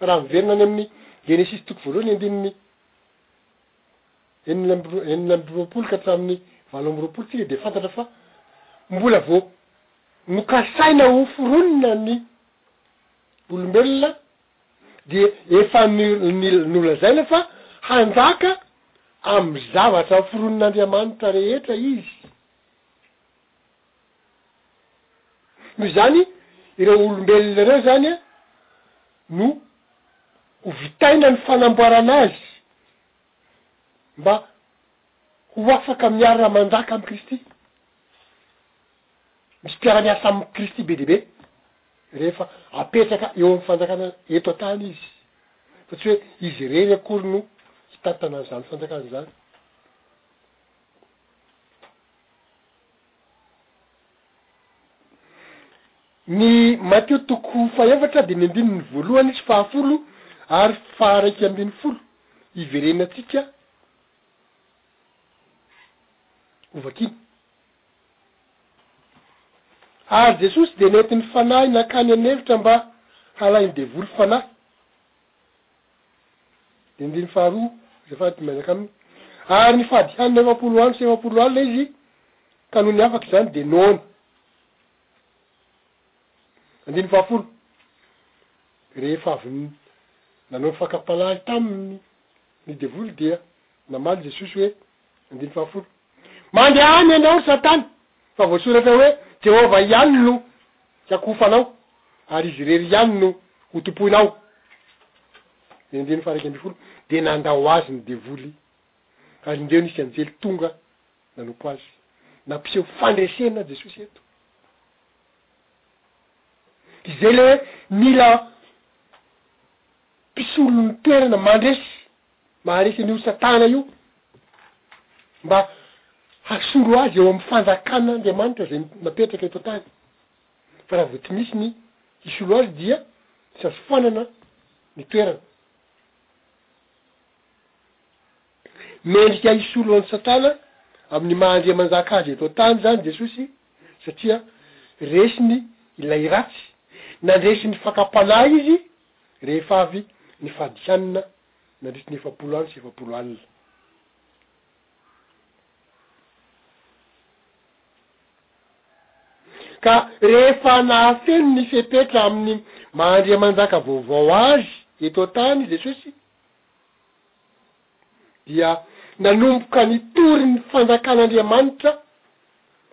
raha miverina any amin'ny Genesisy toko voalohany andininy enina amby roa, enina amby roapolo ka hatramin'ny valo amby roapolo tsika dia fantatra fa mbola vao nokasaina hoforonina ny olombelona dia efa nolazaina fa hanjaka amin'ny zavatra foronin'Andriamanitra rehetra izy. Noho izany, ireo olombelona ireo izany no ho vitaina ny fanamboarana azy mba ho afaka miara-manjaka amin'i Kristy. Misy mpiara-miasa amin'i Kristy be dia be rehefa apetraka eo amin'ny fanjakana eto an-tany izy, fa tsy hoe izy irery akory no hitantana an'izany fanjakana izany. Ny Matio toko fahefatra dimy ambininy voalohany sy fahafolo ary faha-iraika ambin'ny folo hiverenantsika hovakiny. Ary Jesosy dia nentin'ny Fanahy nankany an'efitra mba halain'ny devoly fanahy. Ny andininy faharoa izay fady miaraka aminy. Ary nifady hanina efapolo andro sy efapolo alina izy ka nony afaka izany dia noana. Andininy fahafolo, rehefa avy nanao ny fakam-panahy taminy ny devoly dia. Namaly Jesosy hoe, andininy fahafolo, Mandeha any ianao ry Satana, fa voasoratra hoe, Jehovah ihany no hiakofanao, ary izy irery ihany no hotompoinao. Ny andininy faha iraika ambin'ny folo, Dia nandao azy ny devoly, ary indreo nisy anjely tonga nanompo azy. Nampiseho fandresena Jesosy eto. Izay ilay hoe mila mpisolo ny toerana mandresy. Maharitsy an'io Satana io mba hasolo azy eo amin'ny fanjakan'Andriamanitra izay napetraka eto an-tany. Fa raha vao tsy misy ny hisolo azy dia tsy azo foanana ny toerany. Mendrika hisolo an'i Satana amin'ny maha Andriamanjaka azy eto an-tany izany Jesosy satria resiny ilay ratsy. Nandresy ny fakam-panahy izy rehefa avy nifadihanana nandritry ny efapolo andro sy efapolo alina. Ka rehefa nahafeno ny fepetra amin'ny maha-Andriamanjaka vaovao Azy eto an-tany i Jesosy, dia nanomboka nitory ny fanjakan'Andriamanitra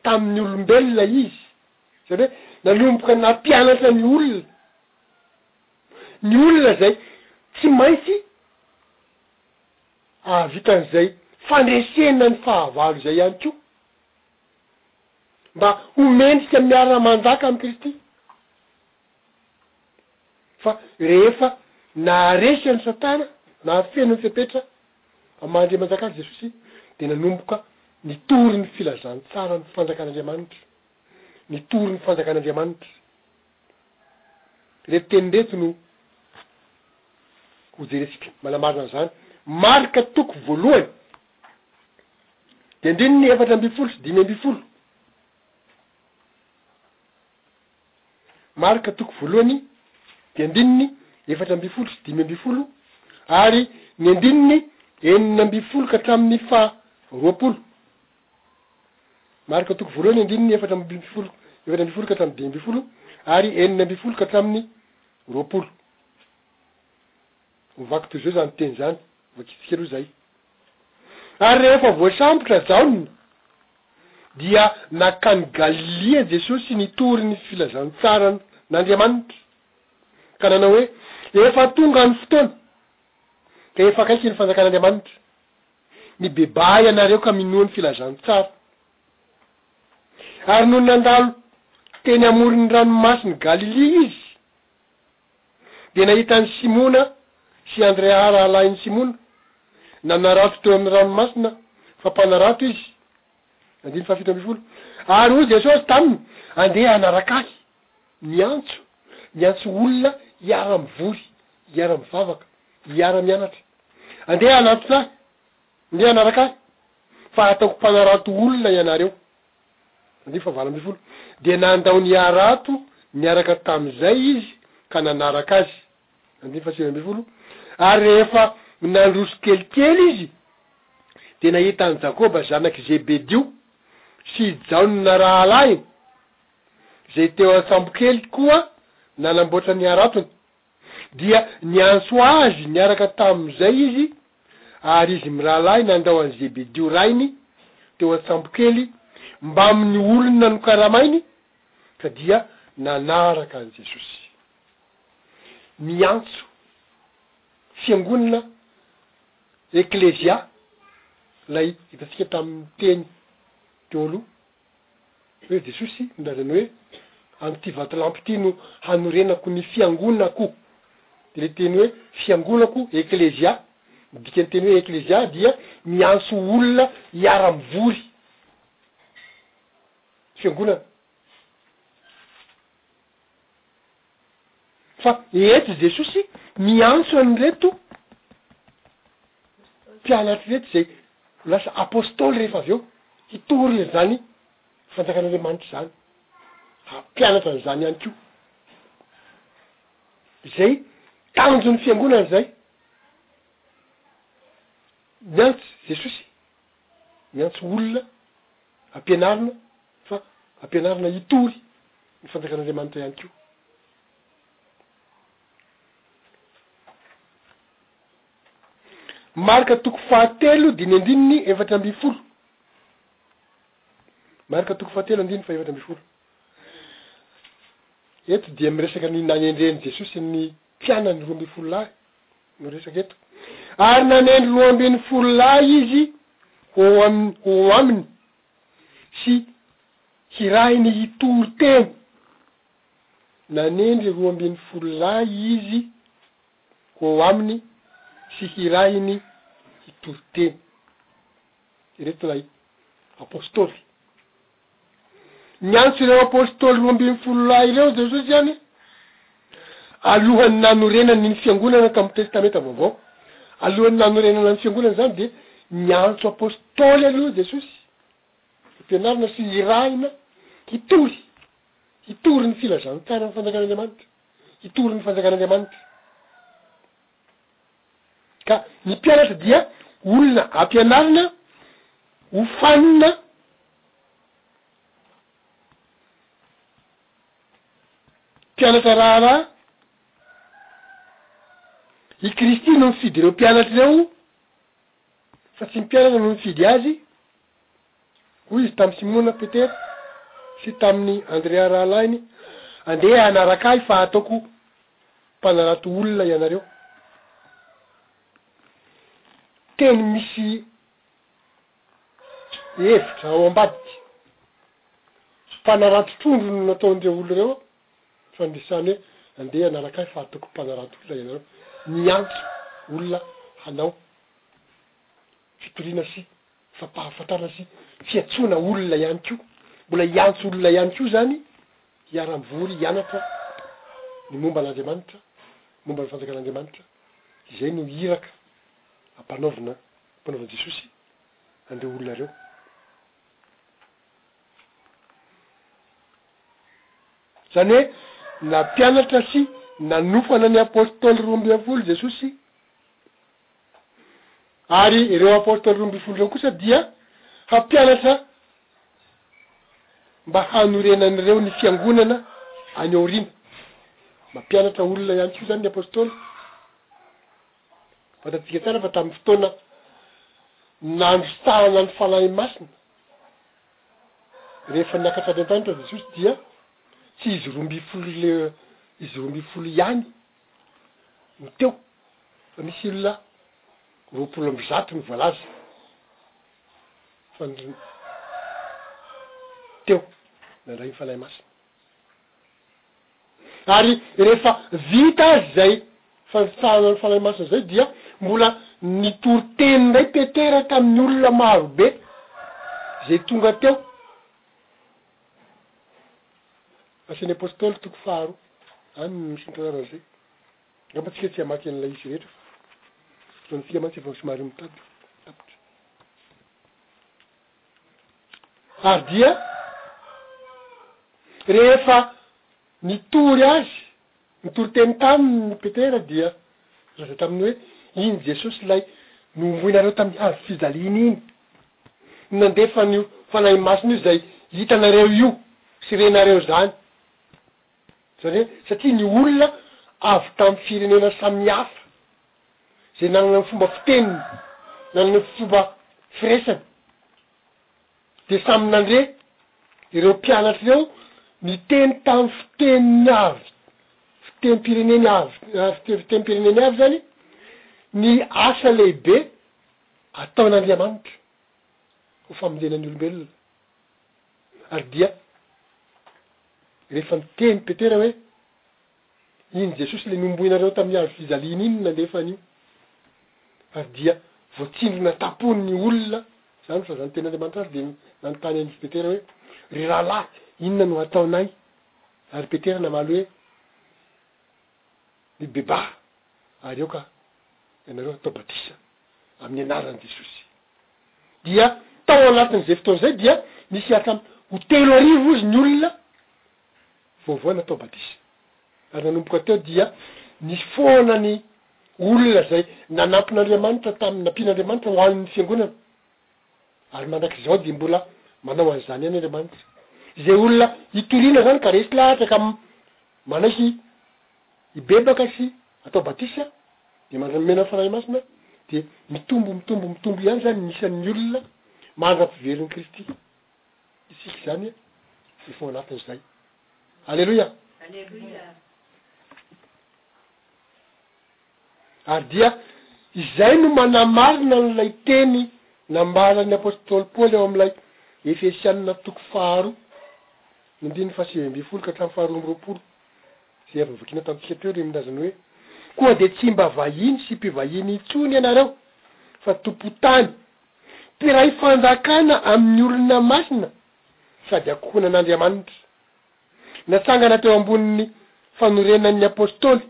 tamin'ny olombelona Izy, izany hoe nanomboka nampianatra ny olona. ny olona zay tsy maintsy ahavita an'izay fandresena ny fahavalo izay ihany koa, mba ho mendrika miara-manjaka amin'i Kristy, fa rehefa naharesy an'i Satana, nahafeno ny fepetra amin'ny maha Andriamanjaka azy Jesosy, dia nanomboka nitory ny filazantsara ny fanjakan'Andriamanitra, nitory ny fanjakan'Andriamanitra. Ireto teny ireto no hojerentsika manamarina an'izany. Marka toko voalohany dia andininy efatra ambin'ny folo sy dimy ambin'ny folo. Marka toko voalohany dia andininy efatra ambin'ny folo sy dimy ambin'ny folo ary ny andininy enina ambin'ny folo ka hatramin'ny faha roapolo. Marka toko voalohany andininy efatra ambin'ny folo, efatra ambin'ny folo ka hatramin'ny dimy ambin'ny folo ary enina ambin'ny folo ka hatramin'ny roapolo. Mivaky toy izao izany teny izany, vakintsika aloha izay. Ary rehefa voasambotra Jaona, dia nankany Galilia Jesosy nitory ny filazantsaran'Andriamanitra, ka nanao hoe, Efa tonga ny fotoana, ka efa akaiky ny fanjakan'Andriamanitra. Mibebaha ianareo ka minoa ny filazantsara. Ary nony nandalo teny amoron'ny ranomasin'i Galilia izy, dia nahita an'i Simona sy Andrea rahalahin'i Simona nanarato teo amin'ny ranomasina, fa mpanarato izy, andininy fahafito ambin'ny folo, ary hoy Jesosy taminy, Andeha hanaraka Ahy. Miantso, miantso olona hiara-mivory, hiara-mivavaka, hiara-mianatra. Andeha hanantona ahy, andeha hanaraka ahy, fa hataoko mpanarato olona ianareo. Andininy fahavalo ambin'ny folo, Dia nandao ny harato niaraka tamin'izay izy ka nanaraka azy. Andininy fahasivy ambin'ny folo, Ary rehefa nandroso kelikely izy, dia nahita an'i Jakoba zanak'i Zebedio sy i Jaona rahalahiny. izay teo an-tsambokely koa nanamboatra ny haratony, dia niantso azy niaraka tamin'izay izy, ary izy mirahalahy nandao an'i Zebedio rainy teo an-tsambokely mbamin'ny olona nokaramainy, ka dia nanaraka an'i Jesosy. Miantso fiangonana, Eklezia, ilay hitantsika tamin'ny teny teo aloha. Hoy Jesosy, nilaza ny hoe, Amin'ity vatolampy ity no hanorenako ny fiangonako. Dia ilay teny hoe fiangonako, ekklezia, ny dikan'ny teny hoe ekklezia dia miantso olona hiara-mivory. Fiangonana. Fa eto Jesosy miantso an'ireto mpianatry ireto izay ho lasa Apostoly rehefa avy eo, hitory an'izany fanjakan'Andriamanitra izany, hampianatra an'izany ihany koa. Izay tanjon'ny fiangonana izay. Miantso Jesosy miantso olona ampianarina fa ampianarina hitory ny fanjakan'Andriamanitra ihany koa. Marka toko fahatelo dimy andininy efatra ambin'ny folo. Marka toko fahatelo andininy fahaefatra ambin'ny folo. Eto dia miresaka ny nanendren'i Jesosy ny Mpianany roa ambin'ny folo lahy no resaka eto. Ary nanendry roa ambin'ny folo lahy izy ho ho aminy sy hirahiny hitory teny. Nanendry roa ambin'ny folo lahy izy ho aminy sy hirahiny hitory teny. Ireto ilay apostoly. Niantso ireo Apôstôly roa ambin'ny folo lahy ireo Jesosy ihany alohan'ny nanorenany ny Fiangonana tamin'ny Testamenta Vaovao. Alohan'ny nanorenana ny Fiangonana izany dia niantso Apôstôly aloha Jesosy, hampianarina sy hirahina hitory, hitory ny filazantsara ny Fanjakan'Andriamanitra, hitory ny Fanjakan'Andriamanitra. Ka ny mpianatra dia olona ampianarina ho fanina mpianatra raharaha i Kristy no nifidy ireo mpianatra ireo fa tsy ny mpianatra no nifidy azy. Hoy izy tamin'i Simona Petera sy tamin'i Andrea rahalahiny, Andeha hanaraka ahy fa hataoko mpanarato olona ianareo. Teny misy hevitra ao ambadika. Mpanarato trondro no nataon'ireo olona ireo fa nisy izany hoe, Andeha hanaraka ahy fa hataoko mpanarato olona ianareo. Niantso olona hanao fitoriana sy Ny fampahafantarana sy fiantsoana olona ihany koa, mbola hiantso olona ihany koa izany hiara-mivory hianatra ny momba an'Andriamanitra, momba ny fanjakan'Andriamanitra, izay no iraka ampanaovina, ampanaovan'i Jesosy an'ireo olona ireo. Izany hoe nampianatra sy nanofana ny Apôstôly roa ambin'ny folo Jesosy. Ary ireo Apôstôly roa ambin'ny folo ireo kosa dia hampianatra mba hanorenan'ireo ny Fiangonana any aoriana. Mampianatra olona ihany koa izany ny Apôstôly. Fantatsika tsara fa tamin'ny fotoana nandrosahana ny Fanahy Masina, rehefa niakatra avy an-tany Jesosy dia tsy izy roa ambin'ny folo, izy roa ambin'ny folo ihany, no teo fa nisy olona roapolo amby zato no voalaza fa teo nandray ny Fanahy Masina ary rehefa vita azy izay fanitsahana ny Fanahy Masina izay dia mbola nitory teny indray Petera tamin'ny olona maro be izay tonga teo. Asan'ny Apostoly toko faharoa, any no misontrona an'izay. Angamba tsika tsy hamaky an'ilay izy rehetra fa fotoantsika mantsy efa somary mitady tapitra. Ary dia rehefa nitory azy Nitoriteny taminy Petera dia nilaza taminy hoe, Iny Jesosy ilay nohomboinareo tamin'ny hazo fijaliana iny, no nandefa an'io Fanahy Masina io izay hitanareo io sy renareo izany. Izany hoe satria ny olona avy tamin'ny firenena samihafa, izay nanana ny fomba fiteniny, nanana ny fomba firesany. Dia samy nandre ireo mpianatra ireo niteny tamin'ny fiteniny avy, fitenim-pireneny avy, fitenim-pireneny avy izany, ny asa lehibe ataon'Andriamanitra ho famonjena ny olombelona. Ary dia rehefa niteny Petera hoe. Iny Jesosy le nomboinareo tamin'ny hazo fijaliana iny nalefa an'io ary dia voatsindrona tapoin'ny olona izany fa izany tenin'Andriamanitra ary dia nanontany an'i Petera hoe, Ry rahalahy, inona no hataonay? Ary Petera namaly hoe, Mibebaha ary aoka ianareo hatao batisa amin'ny anaran'i Jesosy. Dia tao anatin'izay fotoana izay dia nisy hiatramy ho telo arivo ozy ny olona vaovao natao batisa. Ary nanomboka teo dia nisy foana ny olona izay nanampin'Andriamanitra tamin'ny nampian'Andriamanitra ho an'ny fiangonana. Ary mandrak'izao dia mbola manao an'izany ihany Andriamanitra. Izay olona hitoriana izany ka resy lahatra ka manaiky hibebaka sy atao batisa dia mandra-nomena ny Fanahy Masina dia mitombo, mitombo, mitombo ihany izany ny isan'ny olona mandra-piverin'i Kristy. isika izany e tsy fo anatiny izay aleloia ary dia izay no manamarina an'ilay teny nambaran'ny apôstôly paoly ao amin'ilay efesianina toko faharoa ny andininy fahasivy ambin'ny folo ka hatramin'ny faharoa amby roapolo zay avy novakiana tamintsika teo ry milazany hoe koa dia tsy mba vahiny sy mpivahiny intsony ianareo fa tompon-tany Mpiray fanjakana amin'ny olona masina sady ankohonan'Andriamanitra. Natsangana teo ambonin'ny fanorenan'ny Apôstôly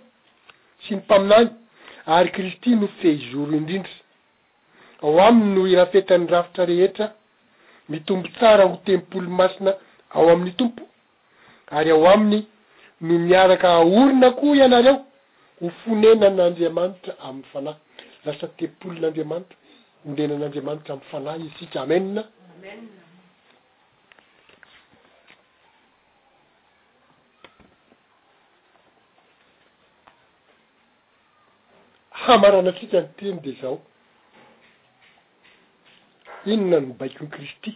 sy ny Mpaminany ary Kristy no fehizoro indrindra. Ao Aminy no irafetan'ny rafitra rehetra mitombo tsara ho tempoly masina ao amin'ny Tompo. ary ao aminy no miaraka aorina koa ianareo ho fonenan'Andriamanitra amin'ny Fanahy. Lasa tempolin'Andriamanitra, onenan'Andriamanitra amin'ny Fanahy isika. Amena. Hamaranantsika ny teny dia izao, Inona no baikon'i Kristy?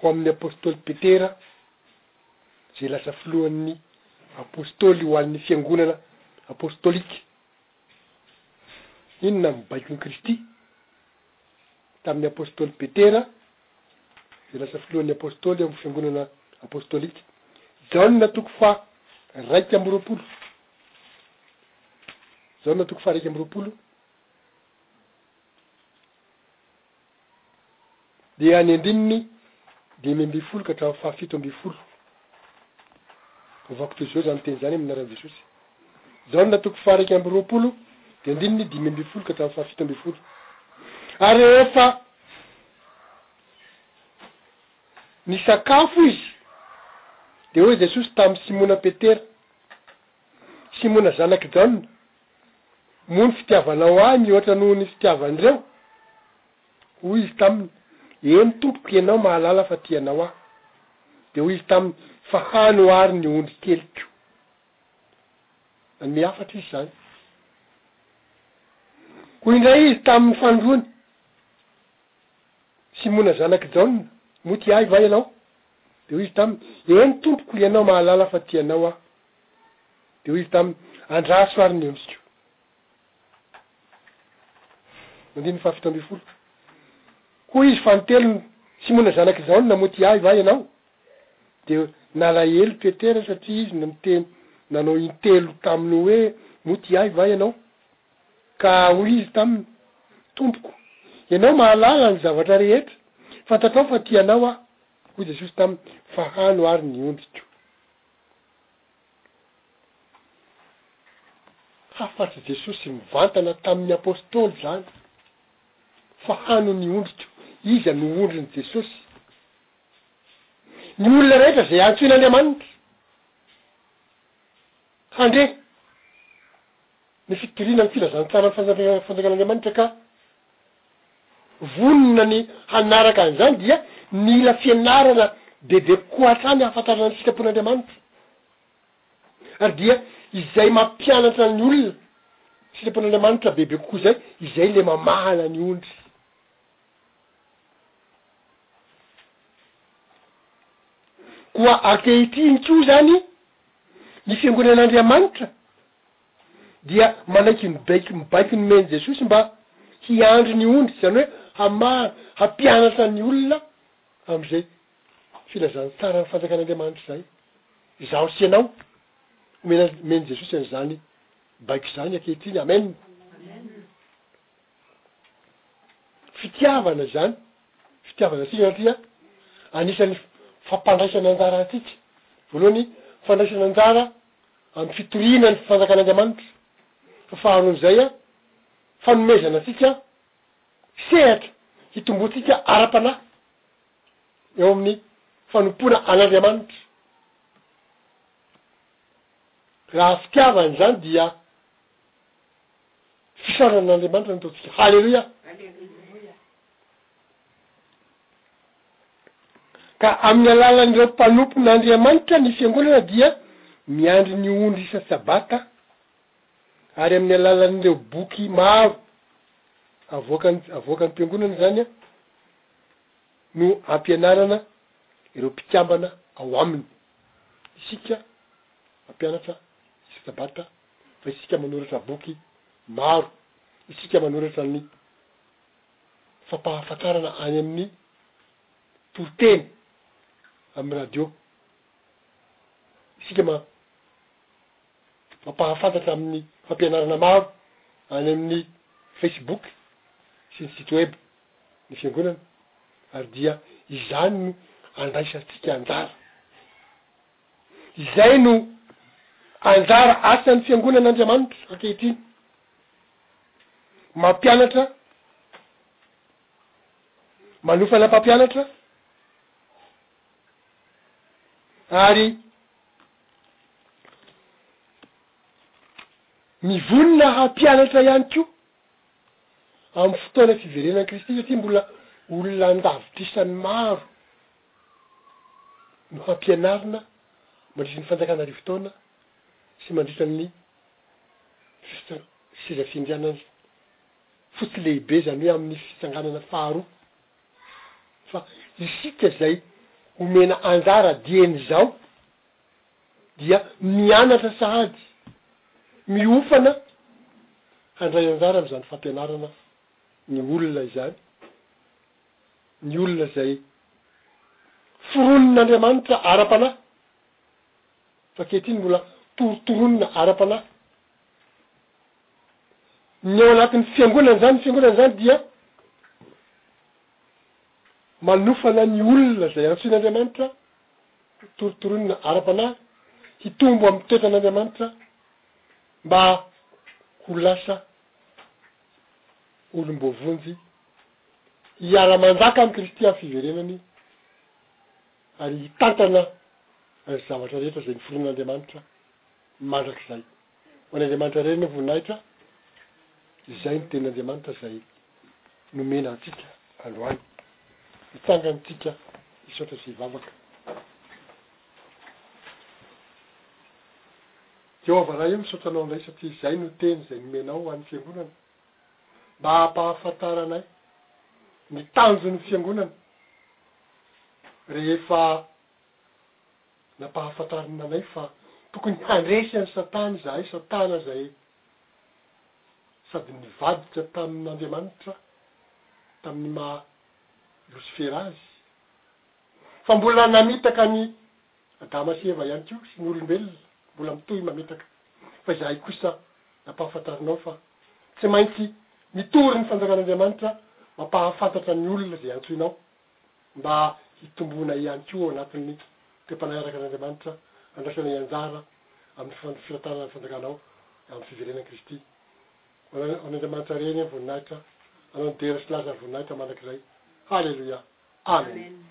Ho amin'ny apostoly Petera, izay lasa filohan'ny apostoly ho an'ny fiangonana apostolika, inona ny baikon'i Kristy? Tamin'ny apostoly Petera, izay lasa filohan'ny apostoly amin'ny fiangonana apostolika, Jaona toko faha iraika amby roapolo, Jaona toko faha iraika amby roapolo, dia ny andininy dimy ambin'ny folo ka hatramin'ny fahafito ambin'ny folo. Ovako toy izao izany teny izany amin'ny anaran'i Jesosy. Jaona toko faha-iraika amby roapolo dia andininy dimy ambin'ny folo ka hatramin'ny fahafito ambin'ny folo. Ary rehefa nisakafo izy dia hoy Jesosy tamin'i Simona Petera, Simona zanak'i Jaona, Moa ny fitiavanao ahy mihoatra noho ny fitiavan'ireo? Hoy izy taminy, Eny tompoko, ianao mahalala fa tia anao aho. Dia hoy izy taminy, Fa hano àry ny ondry keliko. Nanome hafatra izy izany. Hoy indray izy tamin'ny fanondrony, Simona zanak'i Jaona, moa tia ahy va ianao? Dia hoy izy taminy, Eny tompoko, ianao mahalala fa tia anao aho. Dia hoy izy taminy, Andraso àry ny embiko. Andininy fahafito ambin'ny folo. Hoy izy fanintelony, Simona zanak'i Jaona, namotia ahy va ianao? Dia nalahelo Petera satria izy niteny, nanao intelo taminy hoe, Motia ahy va ianao? Ka hoy izy taminy, Tompoko, ianao mahalala ny zavatra rehetra, fantatrao fa tia anao aho. Hoy Jesosy taminy, Fahano àry ny ondriko. Hafa-tsy Jesosy mivantana tamin'ny Apostoly izany fa hano ny ondriko. Iza no ondrin'i Jesosy? Ny olona rehetra izay antsoin'Andriamanitra handre Ny fitoriana ny filazantsaran'ny fanjakana fanjakan'Andriamanitra ka vonona ny hanaraka an'izany dia mila fianarana bebe kokoa hatrany hahafantarana ny sitrapon'Andriamanitra ary dia izay mampianatra ny olona sitrapon'Andriamanitra bebe kokoa izay, izay ilay mamahana ny ondry. Koa ankehitriny koa izany ny fiangonan'Andriamanitra. dia manaiky ny baiko mibaiko nomen'i Jesosy mba hiandry ny ondry, izany hoe hamaha, hampianatra ny olona amin'izay filazantsaran'ny fanjakan'Andriamanitra izay. Izaho sy ianao, omena omen'i Jesosy an'izany baiko izany ankehitriny. Amen! Fitiavana izany, fitiavana antsika satria anisan'ny fampandraisana anjara antsika. Voalohany, fandraisana anjara amin'ny fitoriana ny Fanjakan'Andriamanitra, fa faharoa amin'izay, fanomezana antsika sehatra hitomboantsika ara-panahy eo amin'ny fanompoana an'Andriamanitra. Raha fitiavana izany dia fisaoranan'Andriamanitra no ataontsika. Haleloia! Ka amin'ny alalan'ireo mpanompon'Andriamanitra ny Fiangonana dia miandry ny ondry isan-tsabata ary amin'ny alalan'ireo boky maro avoakan'ny avoakan'ny Mpiangonana izany no ampianarana ireo mpikambana ao aminy. Isika mampianatra isan-tsabata fa isika manoratra boky maro, isika manoratra ny. fampahafantarana any amin'ny toriteny amin'ny radio. Isika ma mampahafantatra amin'ny fampianarana maro any amin'ny Facebook sy ny site web ny Fiangonana ary dia izany no andraisantsika anjara. Izay no anjara asan'ny Fiangonan'Andriamanitra ankehitriny. mampianatra, manofana mpampianatra ary mivonona hampianatra ihany koa amin'ny fotoana fiverenan'i Kristy satria mbola olona an-davitrisany maro no hampianarina mandritry ny fanjakana arivo taona sy mandritra ny Minisitra seza fiandrianana fotsy lehibe izany hoe amin'ny fitsanganana faharoa fa isika izay omena anjara dieny izao dia mianatra sahady miofana handray anjara amin'izany fampianarana ny olona izany ny olona izay foronin'Andriamanitra ara-panahy. fa ankehitriny mbola torotoronina ara-panahy. Ny ao anatin'ny fiangonana izany, ny fiangonana izany dia manofana ny olona izay antsoin'Andriamanitra ho torotoronina ara-panahy, hitombo amin'ny toetran'Andriamanitra mba ho lasa olom-boavonjy hiara-manjaka amin'i Kristy amin'ny fiverenany. ary hitantana ny zavatra rehetra izay niforonan' Andriamanitra mandrakizay. Ho an' Andriamanitra irery ny voninahitra, izay ny tenin' Andriamanitra izay nomena antsika androany. Hitsangana isika hisaotra sy hivavaka. Jehovah Ray o, misaotra Anao indray satria izay no teny izay nomenao ho an'ny Fiangonana mba hampahafantaranay ny tanjon'ny Fiangonana. rehefa nampahafantarina anay fa tokony handresy an'i Satana izahay, Satana izay sady nivadika tamin'Andriamanitra tamin'ny maha Losifera azy, fa mbola namitaka ny Adama sy Eva ihany koa sy ny olombelona mbola mitohy mamitaka. Fa izahay kosa, nampahafantarinao fa tsy maintsy mitory ny fanjakan'Andriamanitra mampahafantatra ny olona izay antsoinao mba hitombona ihany koa ao anatin'ny toe-panahy araka an'Andriamanitra handraisana ny anjara amin'ny fandrofiratanana ny fanjakanao amin'ny fiverenan'i Kristy ho an'Andriamanitra Reny amin'ny voninahitra anao ny dera sy laza ny voninahitra mandrakizay. Haleloia. Amena.